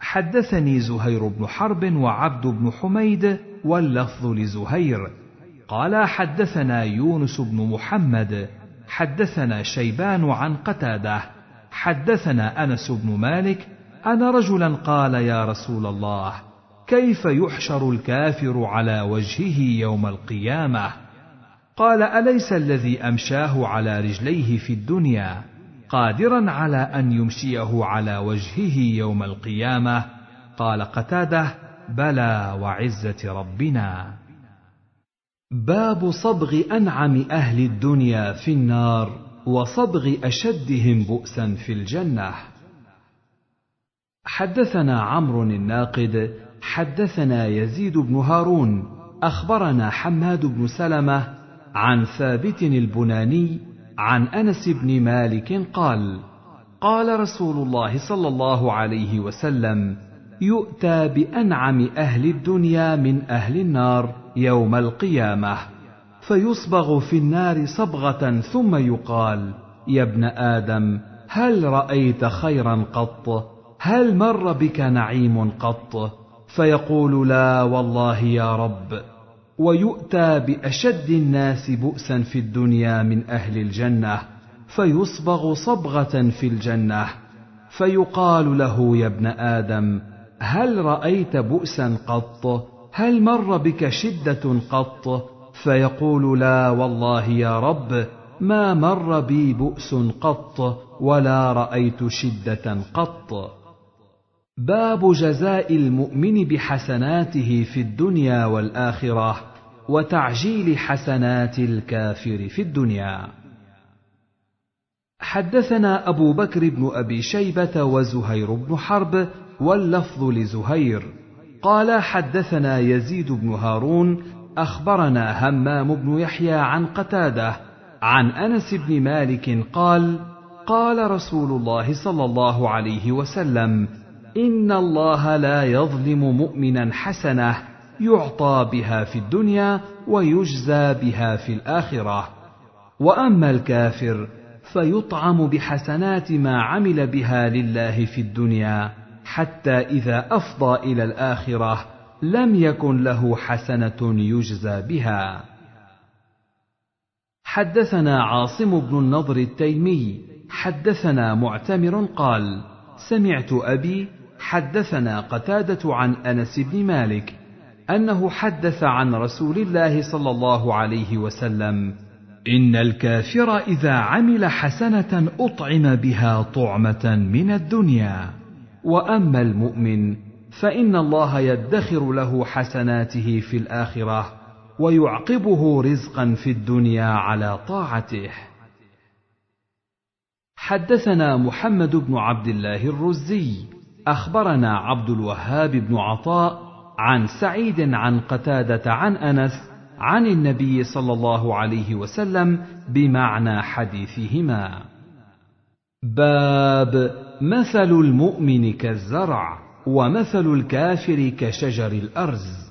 حدثني زهير بن حرب وعبد بن حميد واللفظ لزهير. قال حدثنا يونس بن محمد حدثنا شيبان عن قتادة حدثنا أنس بن مالك أن رجلا قال يا رسول الله كيف يحشر الكافر على وجهه يوم القيامة؟ قال أليس الذي أمشاه على رجليه في الدنيا قادرا على أن يمشيه على وجهه يوم القيامة؟ قال قتادة بلى وعزة ربنا. باب صبغ أنعم أهل الدنيا في النار. وصبغ أشدهم بؤسا في الجنة. حدثنا عمرو الناقد حدثنا يزيد بن هارون أخبرنا حماد بن سلمة عن ثابت البناني عن أنس بن مالك قال قال رسول الله صلى الله عليه وسلم يؤتى بأنعم أهل الدنيا من أهل النار يوم القيامة. فيصبغ في النار صبغة ثم يقال يا ابن آدم هل رأيت خيرا قط؟ هل مر بك نعيم قط؟ فيقول لا والله يا رب. ويؤتى بأشد الناس بؤسا في الدنيا من أهل الجنة فيصبغ صبغة في الجنة. فيقال له يا ابن آدم هل رأيت بؤسا قط؟ هل مر بك شدة قط؟ فيقول لا والله يا رب ما مر بي بؤس قط ولا رأيت شدة قط. باب جزاء المؤمن بحسناته في الدنيا والآخرة وتعجيل حسنات الكافر في الدنيا. حدثنا أبو بكر بن أبي شيبة وزهير بن حرب واللفظ لزهير. قال حدثنا يزيد بن هارون أخبرنا همام بن يحيى عن قتادة عن أنس بن مالك قال قال رسول الله صلى الله عليه وسلم إن الله لا يظلم مؤمنا حسنة يعطى بها في الدنيا ويجزى بها في الآخرة. وأما الكافر فيطعم بحسنات ما عمل بها لله في الدنيا حتى إذا أفضى إلى الآخرة لم يكن له حسنة يجزى بها. حدثنا عاصم بن النضر التيمي حدثنا معتمر قال سمعت أبي حدثنا قتادة عن أنس بن مالك أنه حدث عن رسول الله صلى الله عليه وسلم إن الكافر إذا عمل حسنة أطعم بها طعمة من الدنيا وأما المؤمن فإن الله يدخر له حسناته في الآخرة ويعقبه رزقا في الدنيا على طاعته. حدثنا محمد بن عبد الله الرزي أخبرنا عبد الوهاب بن عطاء عن سعيد عن قتادة عن أنس عن النبي صلى الله عليه وسلم بمعنى حديثهما. باب مثل المؤمن كالزرع. ومثل الكافر كشجر الأرز.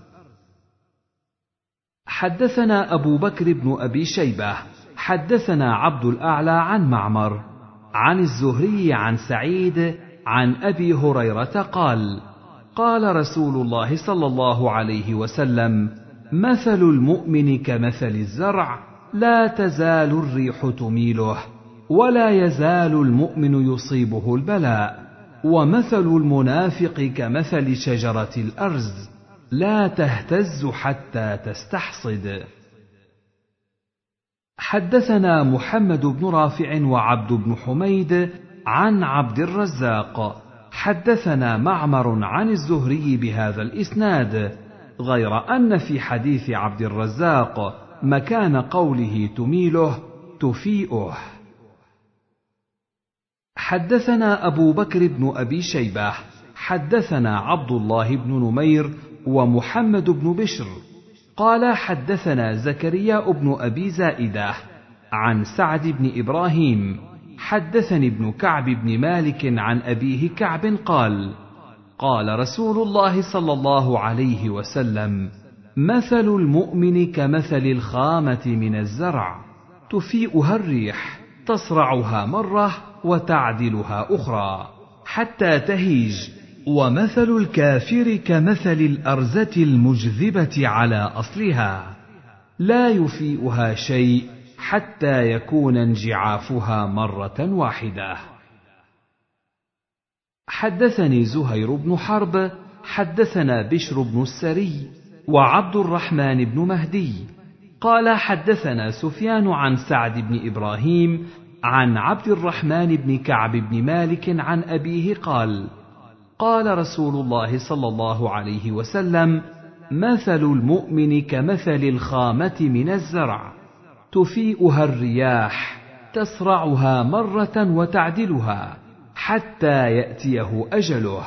حدثنا أبو بكر بن أبي شيبة حدثنا عبد الأعلى عن معمر عن الزهري عن سعيد عن أبي هريرة قال قال رسول الله صلى الله عليه وسلم مثل المؤمن كمثل الزرع لا تزال الريح تميله ولا يزال المؤمن يصيبه البلاء. ومثل المنافق كمثل شجرة الأرز لا تهتز حتى تستحصد. حدثنا محمد بن رافع وعبد بن حميد عن عبد الرزاق. حدثنا معمر عن الزهري بهذا الإسناد غير أن في حديث عبد الرزاق مكان قوله تميله تفيئه. حدثنا أبو بكر بن أبي شيبة حدثنا عبد الله بن نمير ومحمد بن بشر. قال حدثنا زكريا بن أبي زائدة عن سعد بن إبراهيم حدثني ابن كعب بن مالك عن أبيه كعب قال قال رسول الله صلى الله عليه وسلم مثل المؤمن كمثل الخامة من الزرع تفيئها الريح تصرعها مرة وتعدلها أخرى. حتى تهيج. ومثل الكافر كمثل الأرزة المجذبة على أصلها. لا يفيئها شيء حتى يكون انجعافها مرة واحدة. حدثني زهير بن حرب. حدثنا بشر بن السري وعبد الرحمن بن مهدي. قال حدثنا سفيان عن سعد بن إبراهيم عن عبد الرحمن بن كعب بن مالك عن أبيه قال قال رسول الله صلى الله عليه وسلم مثل المؤمن كمثل الخامة من الزرع تفيئها الرياح تصرعها مرة وتعدلها حتى يأتيه أجله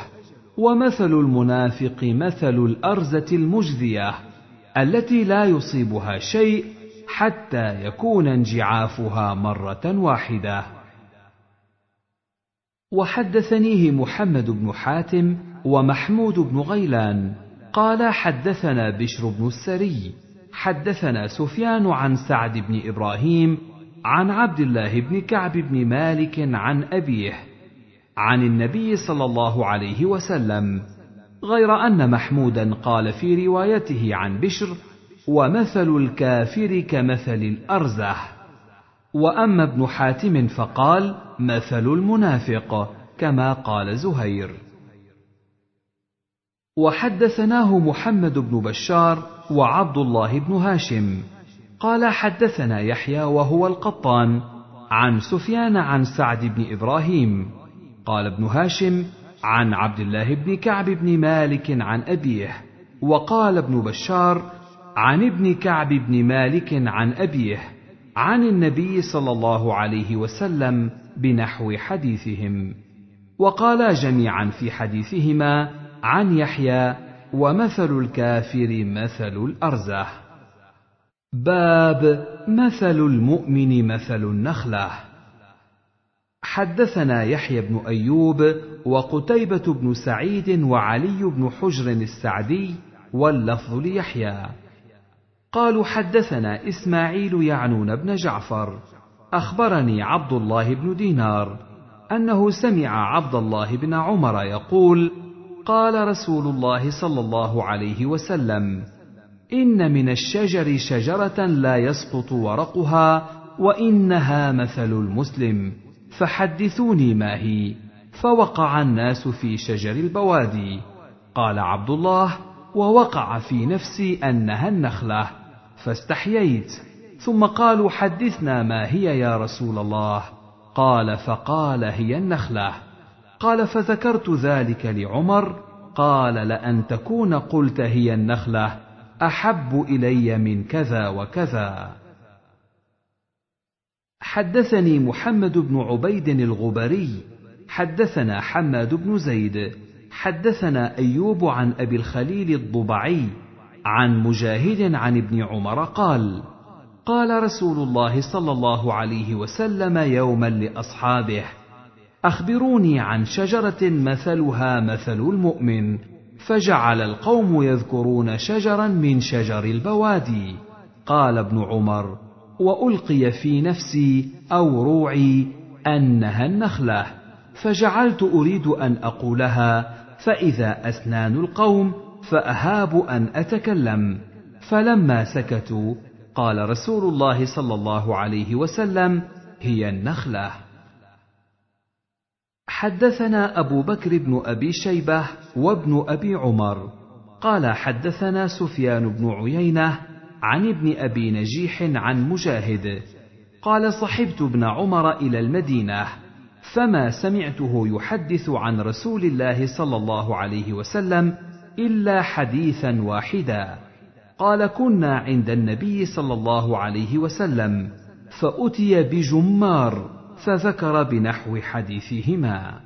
ومثل المنافق مثل الأرزة المجذيه التي لا يصيبها شيء حتى يكون انجعافها مرة واحدة. وحدثنيه محمد بن حاتم ومحمود بن غيلان. قال حدثنا بشر بن السري. حدثنا سفيان عن سعد بن إبراهيم عن عبد الله بن كعب بن مالك عن أبيه عن النبي صلى الله عليه وسلم غير أن محمودا قال في روايته عن بشر ومثل الكافر كمثل الارزه وأما ابن حاتم فقال مثل المنافق كما قال زهير. وحدثناه محمد بن بشار وعبد الله بن هاشم. قال حدثنا يحيى وهو القطان عن سفيان عن سعد بن إبراهيم. قال ابن هاشم عن عبد الله بن كعب بن مالك عن أبيه. وقال ابن بشار عن ابن كعب بن مالك عن أبيه عن النبي صلى الله عليه وسلم بنحو حديثهم وقالا جميعا في حديثهما عن يحيى ومثل الكافر مثل الارزه باب مثل المؤمن مثل النخلة. حدثنا يحيى بن أيوب وقتيبة بن سعيد وعلي بن حجر السعدي واللفظ ليحيى. قالوا حدثنا إسماعيل يعنون بن جعفر أخبرني عبد الله بن دينار أنه سمع عبد الله بن عمر يقول قال رسول الله صلى الله عليه وسلم إن من الشجر شجرة لا يسقط ورقها وإنها مثل المسلم فحدثوني ما هي فوقع الناس في شجر البوادي. قال عبد الله ووقع في نفسي أنها النخلة فاستحييت. ثم قالوا حدثنا ما هي يا رسول الله؟ قال فقال هي النخلة. قال فذكرت ذلك لعمر قال لأن تكون قلت هي النخلة أحب إلي من كذا وكذا. حدثني محمد بن عبيد الغبري حدثنا حماد بن زيد حدثنا أيوب عن أبي الخليل الضبعي عن مجاهد عن ابن عمر قال قال رسول الله صلى الله عليه وسلم يوما لأصحابه أخبروني عن شجرة مثلها مثل المؤمن فجعل القوم يذكرون شجرا من شجر البوادي. قال ابن عمر وألقي في نفسي أو روعي أنها النخلة فجعلت أريد أن أقولها فإذا أسنان القوم فاهاب أن أتكلم. فلما سكتوا قال رسول الله صلى الله عليه وسلم هي النخلة. حدثنا أبو بكر بن أبي شيبة وابن أبي عمر. قال حدثنا سفيان بن عيينة عن ابن أبي نجيح عن مجاهد. قال صحبت ابن عمر إلى المدينة. فما سمعته يحدث عن رسول الله صلى الله عليه وسلم إلا حديثا واحدا. قال كنا عند النبي صلى الله عليه وسلم فأتي بجمار فذكر بنحو حديثهما.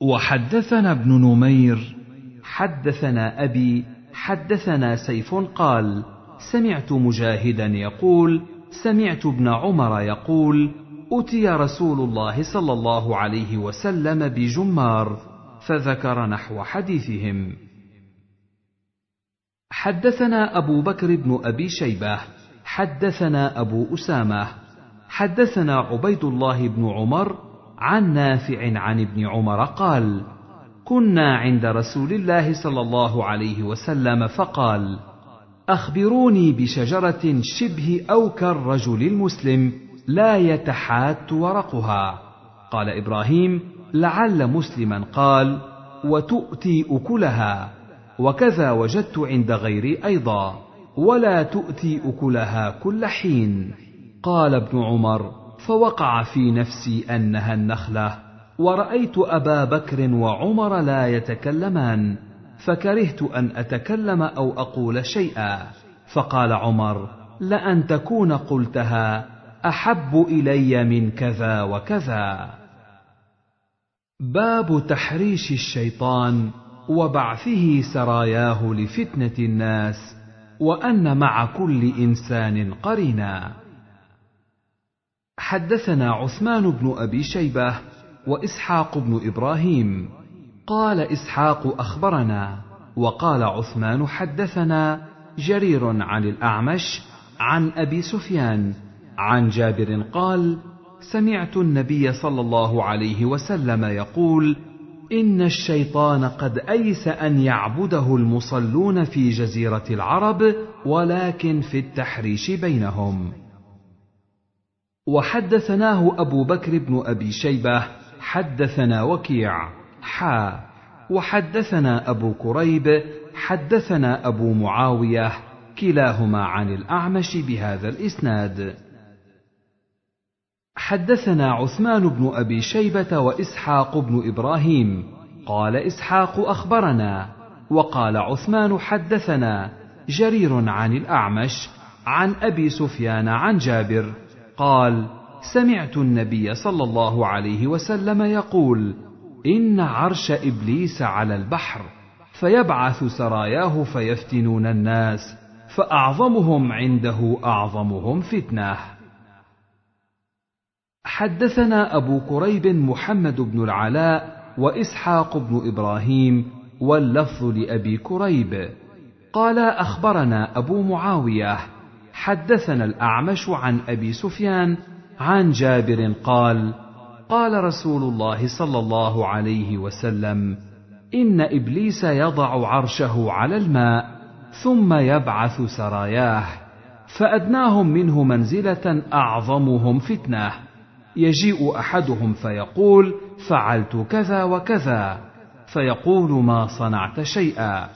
وحدثنا ابن نمير. حدثنا أبي حدثنا سيف قال سمعت مجاهدا يقول سمعت ابن عمر يقول اتي رسول الله صلى الله عليه وسلم بجمار فذكر نحو حديثهم. حدثنا ابو بكر بن ابي شيبه حدثنا ابو اسامه حدثنا عبيد الله بن عمر عن نافع عن ابن عمر قال كنا عند رسول الله صلى الله عليه وسلم فقال اخبروني بشجره شبه أو كالرجل المسلم لا يتحات ورقها. قال إبراهيم لعل مسلما قال وتؤتي أكلها. وكذا وجدت عند غيري أيضا ولا تؤتي أكلها كل حين. قال ابن عمر فوقع في نفسي أنها النخلة ورأيت أبا بكر وعمر لا يتكلمان فكرهت أن أتكلم أو أقول شيئا. فقال عمر لأن تكون قلتها أحب إلي من كذا وكذا. باب تحريش الشيطان وبعثه سراياه لفتنة الناس وأن مع كل إنسان قرينا. حدثنا عثمان بن أبي شيبة وإسحاق بن إبراهيم. قال إسحاق أخبرنا وقال عثمان حدثنا جرير عن الأعمش عن أبي سفيان عن جابر قال سمعت النبي صلى الله عليه وسلم يقول إن الشيطان قد أيس أن يعبده المصلون في جزيرة العرب ولكن في التحريش بينهم. وحدثناه أبو بكر بن أبي شيبة حدثنا وكيع حا. وحدثنا أبو كريب حدثنا أبو معاوية كلاهما عن الأعمش بهذا الإسناد. حدثنا عثمان بن أبي شيبة وإسحاق بن إبراهيم. قال إسحاق أخبرنا. وقال عثمان حدثنا جرير عن الأعمش عن أبي سفيان عن جابر. قال سمعت النبي صلى الله عليه وسلم يقول إن عرش إبليس على البحر فيبعث سراياه فيفتنون الناس فأعظمهم عنده أعظمهم فتنة. حدثنا أبو كريب محمد بن العلاء وإسحاق بن إبراهيم واللفظ لأبي كريب. قال أخبرنا أبو معاوية حدثنا الأعمش عن أبي سفيان عن جابر قال قال رسول الله صلى الله عليه وسلم إن إبليس يضع عرشه على الماء ثم يبعث سراياه فأدناهم منه منزلة أعظمهم فتنة. يجيء أحدهم فيقول فعلت كذا وكذا. فيقول ما صنعت شيئا.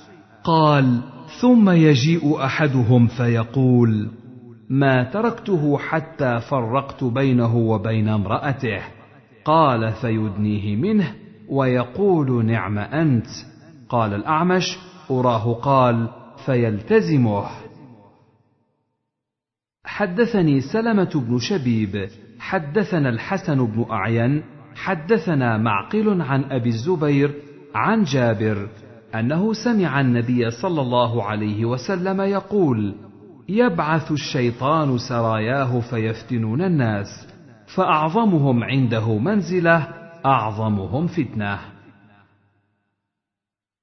قال ثم يجيء أحدهم فيقول ما تركته حتى فرقت بينه وبين امرأته. قال فيدنيه منه. ويقول نعم أنت. قال الأعمش أراه قال فيلتزمه. حدثني سلمة بن شبيب حدثنا الحسن بن أعين حدثنا معقل عن أبي الزبير عن جابر أنه سمع النبي صلى الله عليه وسلم يقول يبعث الشيطان سراياه فيفتنون الناس فأعظمهم عنده منزلة أعظمهم فتنة.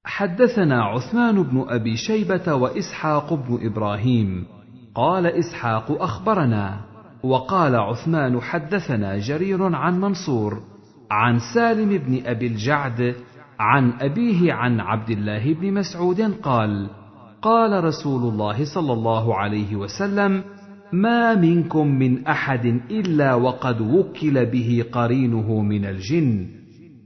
حدثنا عثمان بن أبي شيبة وإسحاق بن إبراهيم قال إسحاق أخبرنا وقال عثمان حدثنا جرير عن منصور عن سالم بن أبي الجعد عن أبيه عن عبد الله بن مسعود قال قال رسول الله صلى الله عليه وسلم ما منكم من أحد إلا وقد وكل به قرينه من الجن.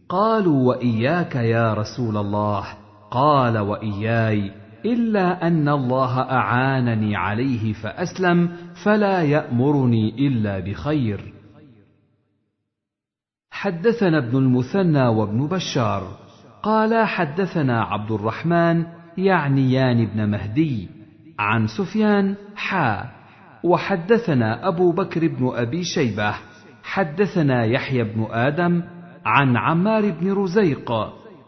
قالوا وإياك يا رسول الله. قال وإياي. إلا أن الله أعانني عليه فأسلم فلا يأمرني إلا بخير. حدثنا ابن المثنى وابن بشار. قال حدثنا عبد الرحمن يعنيان بن مهدي عن سفيان حا. وحدثنا أبو بكر بن أبي شيبة. حدثنا يحيى بن آدم عن عمار بن رزيق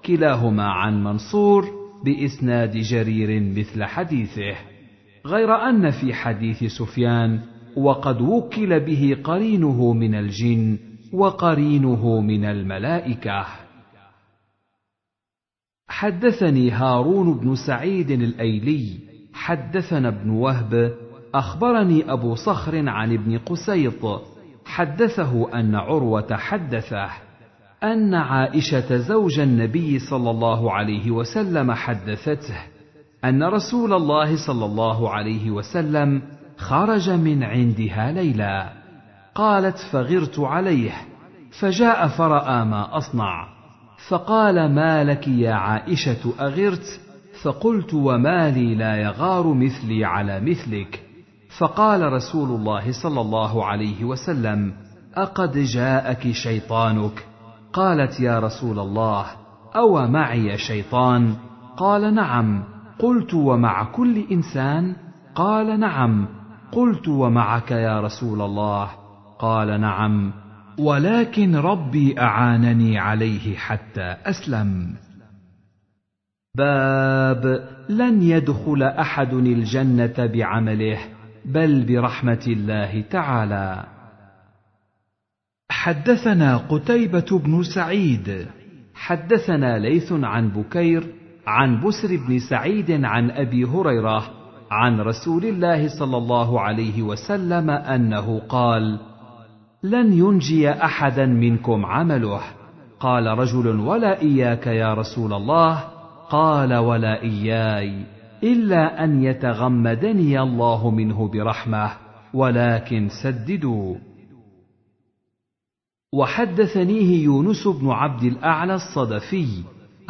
كلاهما عن منصور بإسناد جرير مثل حديثه غير أن في حديث سفيان وقد وكل به قرينه من الجن وقرينه من الملائكة. حدثني هارون بن سعيد الأيلي حدثنا ابن وهب أخبرني أبو صخر عن ابن قسيط حدثه أن عروة حدثه. أن عائشة زوج النبي صلى الله عليه وسلم حدثته أن رسول الله صلى الله عليه وسلم خرج من عندها ليلا قالت فغرت عليه. فجاء فرأى ما أصنع. فقال ما لك يا عائشة أغرت؟ فقلت وما لي لا يغار مثلي على مثلك. فقال رسول الله صلى الله عليه وسلم أقد جاءك شيطانك. قالت يا رسول الله أو معي شيطان؟ قال نعم. قلت ومع كل إنسان؟ قال نعم. قلت ومعك يا رسول الله؟ قال نعم. ولكن ربي أعانني عليه حتى أسلم. باب لن يدخل أحد الجنة بعمله بل برحمة الله تعالى. حدثنا قتيبة بن سعيد. حدثنا ليث عن بكير عن بسر بن سعيد عن أبي هريرة عن رسول الله صلى الله عليه وسلم أنه قال لن ينجي أحدا منكم عمله. قال رجل ولا إياك يا رسول الله. قال ولا إياي إلا أن يتغمدني الله منه برحمة ولكن سددوا. وحدثنيه يونس بن عبد الأعلى الصدفي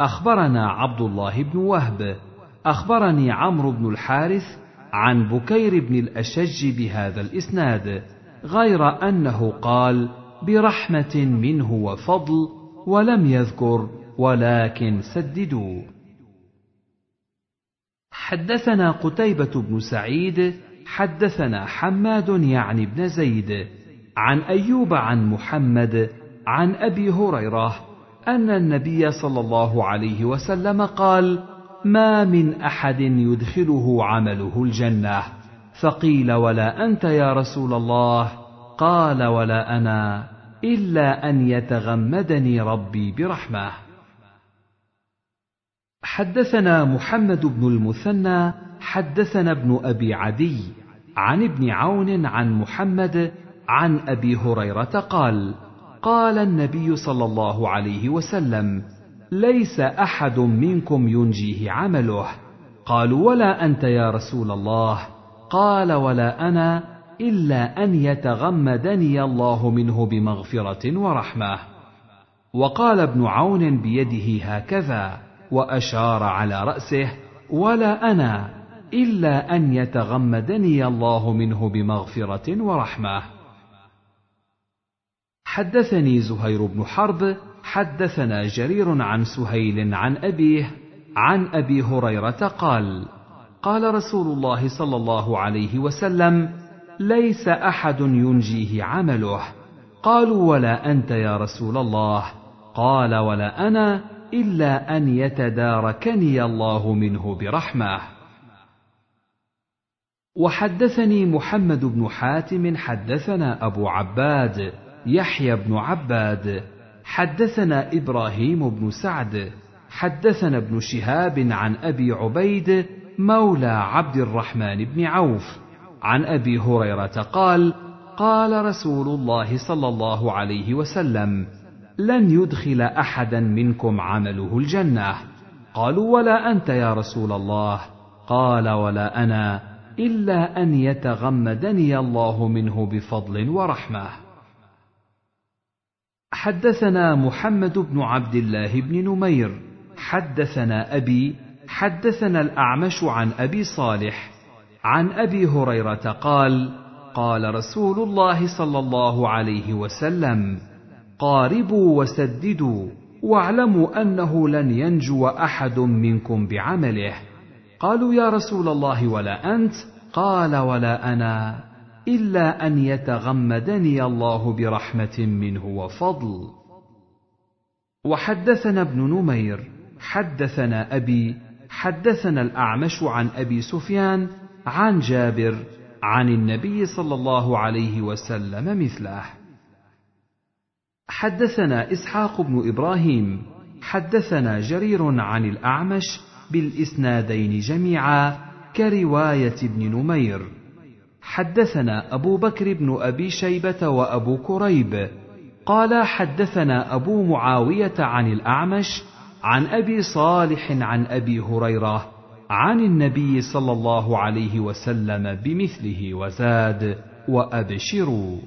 أخبرنا عبد الله بن وهب أخبرني عمرو بن الحارث عن بكير بن الأشج بهذا الإسناد غير أنه قال برحمة منه وفضل ولم يذكر ولكن سددوا حدثنا قتيبة بن سعيد حدثنا حماد يعني بن زيد عن أيوب عن محمد عن أبي هريرة أن النبي صلى الله عليه وسلم قال: ما من أحد يدخله عمله الجنة، فقيل ولا أنت يا رسول الله، قال ولا أنا، إلا أن يتغمدني ربي برحمة. حدثنا محمد بن المثنى حدثنا ابن أبي عدي عن ابن عون عن محمد عن أبي هريرة قال قال النبي صلى الله عليه وسلم ليس أحد منكم ينجيه عمله. قالوا ولا أنت يا رسول الله؟ قال ولا أنا إلا أن يتغمدني الله منه بمغفرة ورحمة. وقال ابن عون بيده هكذا وأشار على رأسه ولا أنا إلا أن يتغمدني الله منه بمغفرة ورحمة. حدثني زهير بن حرب حدثنا جرير عن سهيل عن أبيه عن أبي هريرة قال قال رسول الله صلى الله عليه وسلم ليس أحد ينجيه عمله. قالوا ولا أنت يا رسول الله. قال ولا أنا إلا أن يتداركني الله منه برحمة. وحدثني محمد بن حاتم حدثنا أبو عباد يحيى بن عباد. حدثنا إبراهيم بن سعد. حدثنا ابن شهاب عن أبي عبيد مولى عبد الرحمن بن عوف. عن أبي هريرة قال قال رسول الله صلى الله عليه وسلم لن يدخل أحدا منكم عمله الجنة. قالوا ولا أنت يا رسول الله. قال ولا أنا إلا أن يتغمدني الله منه بفضل ورحمة. حدثنا محمد بن عبد الله بن نمير حدثنا أبي حدثنا الأعمش عن أبي صالح عن أبي هريرة قال قال رسول الله صلى الله عليه وسلم قاربوا وسددوا واعلموا أنه لن ينجو أحد منكم بعمله. قالوا يا رسول الله ولا أنت؟ قال ولا أنا. إلا أن يتغمدني الله برحمة منه وفضل. وحدثنا ابن نمير حدثنا أبي حدثنا الأعمش عن أبي سفيان عن جابر عن النبي صلى الله عليه وسلم مثله. حدثنا إسحاق بن إبراهيم حدثنا جرير عن الأعمش بالإسنادين جميعا كرواية ابن نمير. حدثنا أبو بكر بن أبي شيبة وأبو كريب. قال حدثنا أبو معاوية عن الأعمش عن أبي صالح عن أبي هريرة عن النبي صلى الله عليه وسلم بمثله وزاد وأبشروا.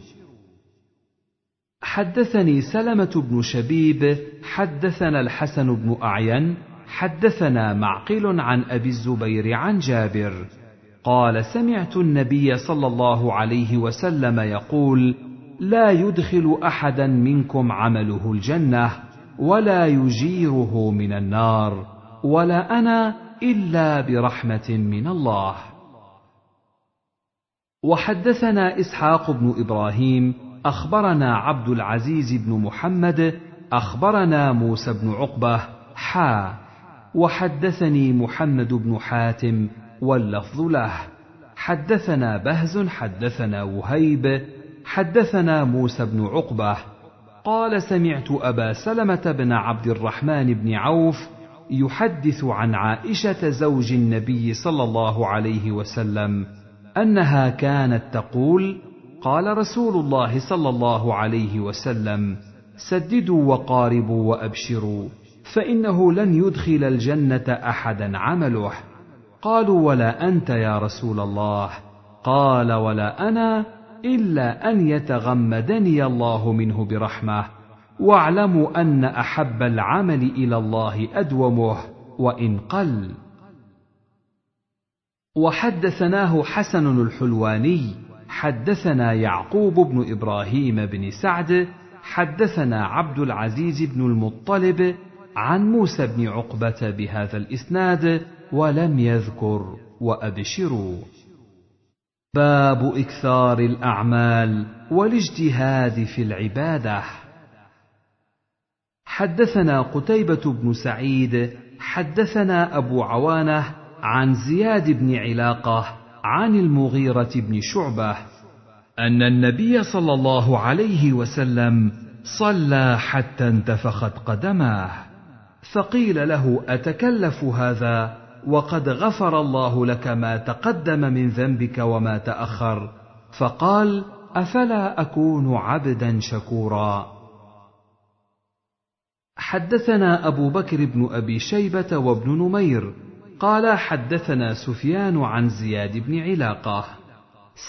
حدثني سلمة بن شبيب حدثنا الحسن بن أعين حدثنا معقل عن أبي الزبير عن جابر. قال سمعت النبي صلى الله عليه وسلم يقول لا يدخل أحدا منكم عمله الجنة ولا يجيره من النار ولا أنا إلا برحمة من الله. وحدثنا إسحاق بن إبراهيم أخبرنا عبد العزيز بن محمد أخبرنا موسى بن عقبة حا وحدثني محمد بن حاتم واللفظ له. حدثنا بهز حدثنا وهيب حدثنا موسى بن عقبة. قال سمعت أبا سلمة بن عبد الرحمن بن عوف يحدث عن عائشة زوج النبي صلى الله عليه وسلم أنها كانت تقول قال رسول الله صلى الله عليه وسلم سددوا وقاربوا وأبشروا فإنه لن يدخل الجنة احدا عمله. قالوا ولا أنت يا رسول الله. قال ولا أنا إلا أن يتغمدني الله منه برحمة. واعلموا أن أحب العمل إلى الله أدومه وإن قل. وحدثناه حسن الحلواني حدثنا يعقوب بن إبراهيم بن سعد حدثنا عبد العزيز بن المطلب عن موسى بن عقبة بهذا الإسناد ولم يذكر وأبشروا. باب إكثار الأعمال والاجتهاد في العبادة. حدثنا قتيبة بن سعيد حدثنا أبو عوانة عن زياد بن علاقة عن المغيرة بن شعبة أن النبي صلى الله عليه وسلم صلى حتى انتفخت قدماه فقيل له أتكلف هذا؟ وقد غفر الله لك ما تقدم من ذنبك وما تأخر. فقال أفلا أكون عبدا شكورا. حدثنا أبو بكر بن أبي شيبة وابن نمير. قال حدثنا سفيان عن زياد بن علاقة.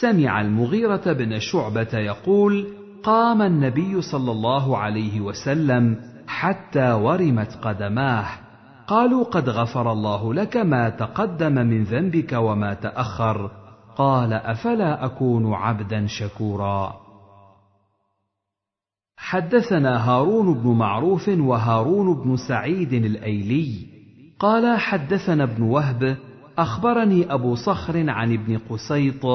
سمع المغيرة بن شعبة يقول قام النبي صلى الله عليه وسلم حتى ورمت قدماه. قالوا قد غفر الله لك ما تقدم من ذنبك وما تأخر. قال أفلا أكون عبدا شكورا. حدثنا هارون بن معروف وهارون بن سعيد الأيلي. قال حدثنا ابن وهب أخبرني أبو صخر عن ابن قسيط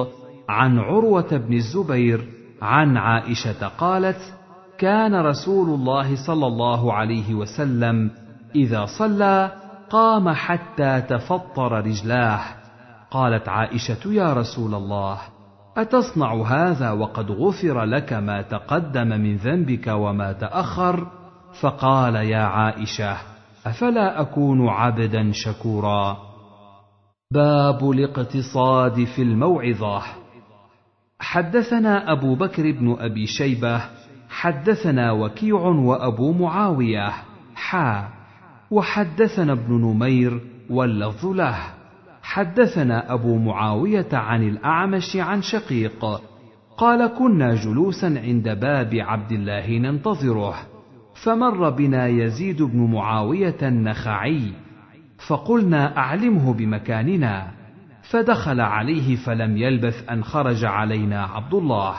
عن عروة بن الزبير عن عائشة قالت كان رسول الله صلى الله عليه وسلم إذا صلى قام حتى تفطر رجلاه. قالت عائشة يا رسول الله أتصنع هذا وقد غفر لك ما تقدم من ذنبك وما تأخر؟ فقال يا عائشة أفلا أكون عبدا شكورا؟ باب الاقتصاد في الموعظة. حدثنا أبو بكر بن أبي شيبة حدثنا وكيع وأبو معاوية. حا وحدثنا ابن نمير واللفظ له. حدثنا أبو معاوية عن الأعمش عن شقيق. قال كنا جلوسا عند باب عبد الله ننتظره فمر بنا يزيد بن معاوية النخعي فقلنا أعلمه بمكاننا. فدخل عليه فلم يلبث أن خرج علينا عبد الله.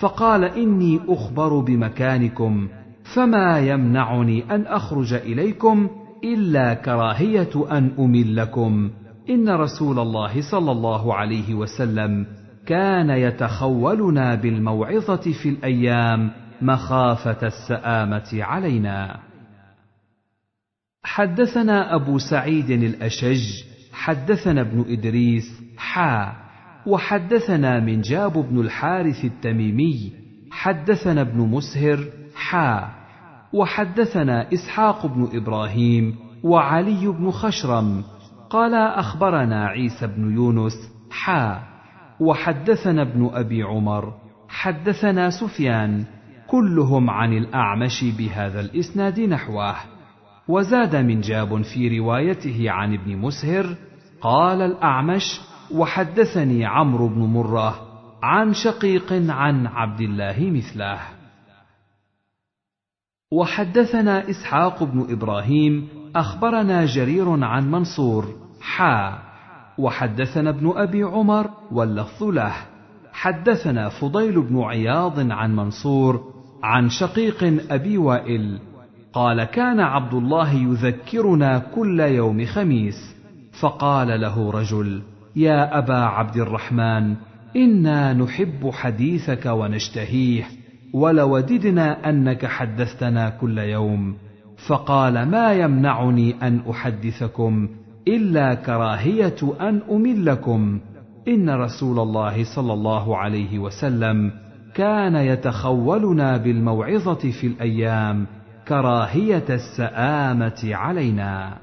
فقال إني أخبر بمكانكم فما يمنعني أن أخرج إليكم إلا كراهية أن املكم إن رسول الله صلى الله عليه وسلم كان يتخولنا بالموعظة في الأيام مخافة السآمة علينا. حدثنا أبو سعيد الأشج حدثنا ابن إدريس حا وحدثنا من جاب بن الحارث التميمي حدثنا ابن مسهر حا. وحدثنا إسحاق بن إبراهيم وعلي بن خشرم قال أخبرنا عيسى بن يونس حا وحدثنا ابن أبي عمر حدثنا سفيان كلهم عن الأعمش بهذا الإسناد نحوه. وزاد من جاب في روايته عن ابن مسهر قال الأعمش وحدثني عمرو بن مرة عن شقيق عن عبد الله مثله. وحدثنا إسحاق بن إبراهيم أخبرنا جرير عن منصور حا. وحدثنا ابن أبي عمر واللفظ له. حدثنا فضيل بن عياض عن منصور عن شقيق أبي وائل. قال كان عبد الله يذكرنا كل يوم خميس. فقال له رجل يا أبا عبد الرحمن إنا نحب حديثك ونشتهيه. ولوددنا أنك حدثتنا كل يوم فقال ما يمنعني أن أحدثكم إلا كراهية أن أملكم. إن رسول الله صلى الله عليه وسلم كان يتخولنا بالموعظة في الأيام كراهية السآمة علينا.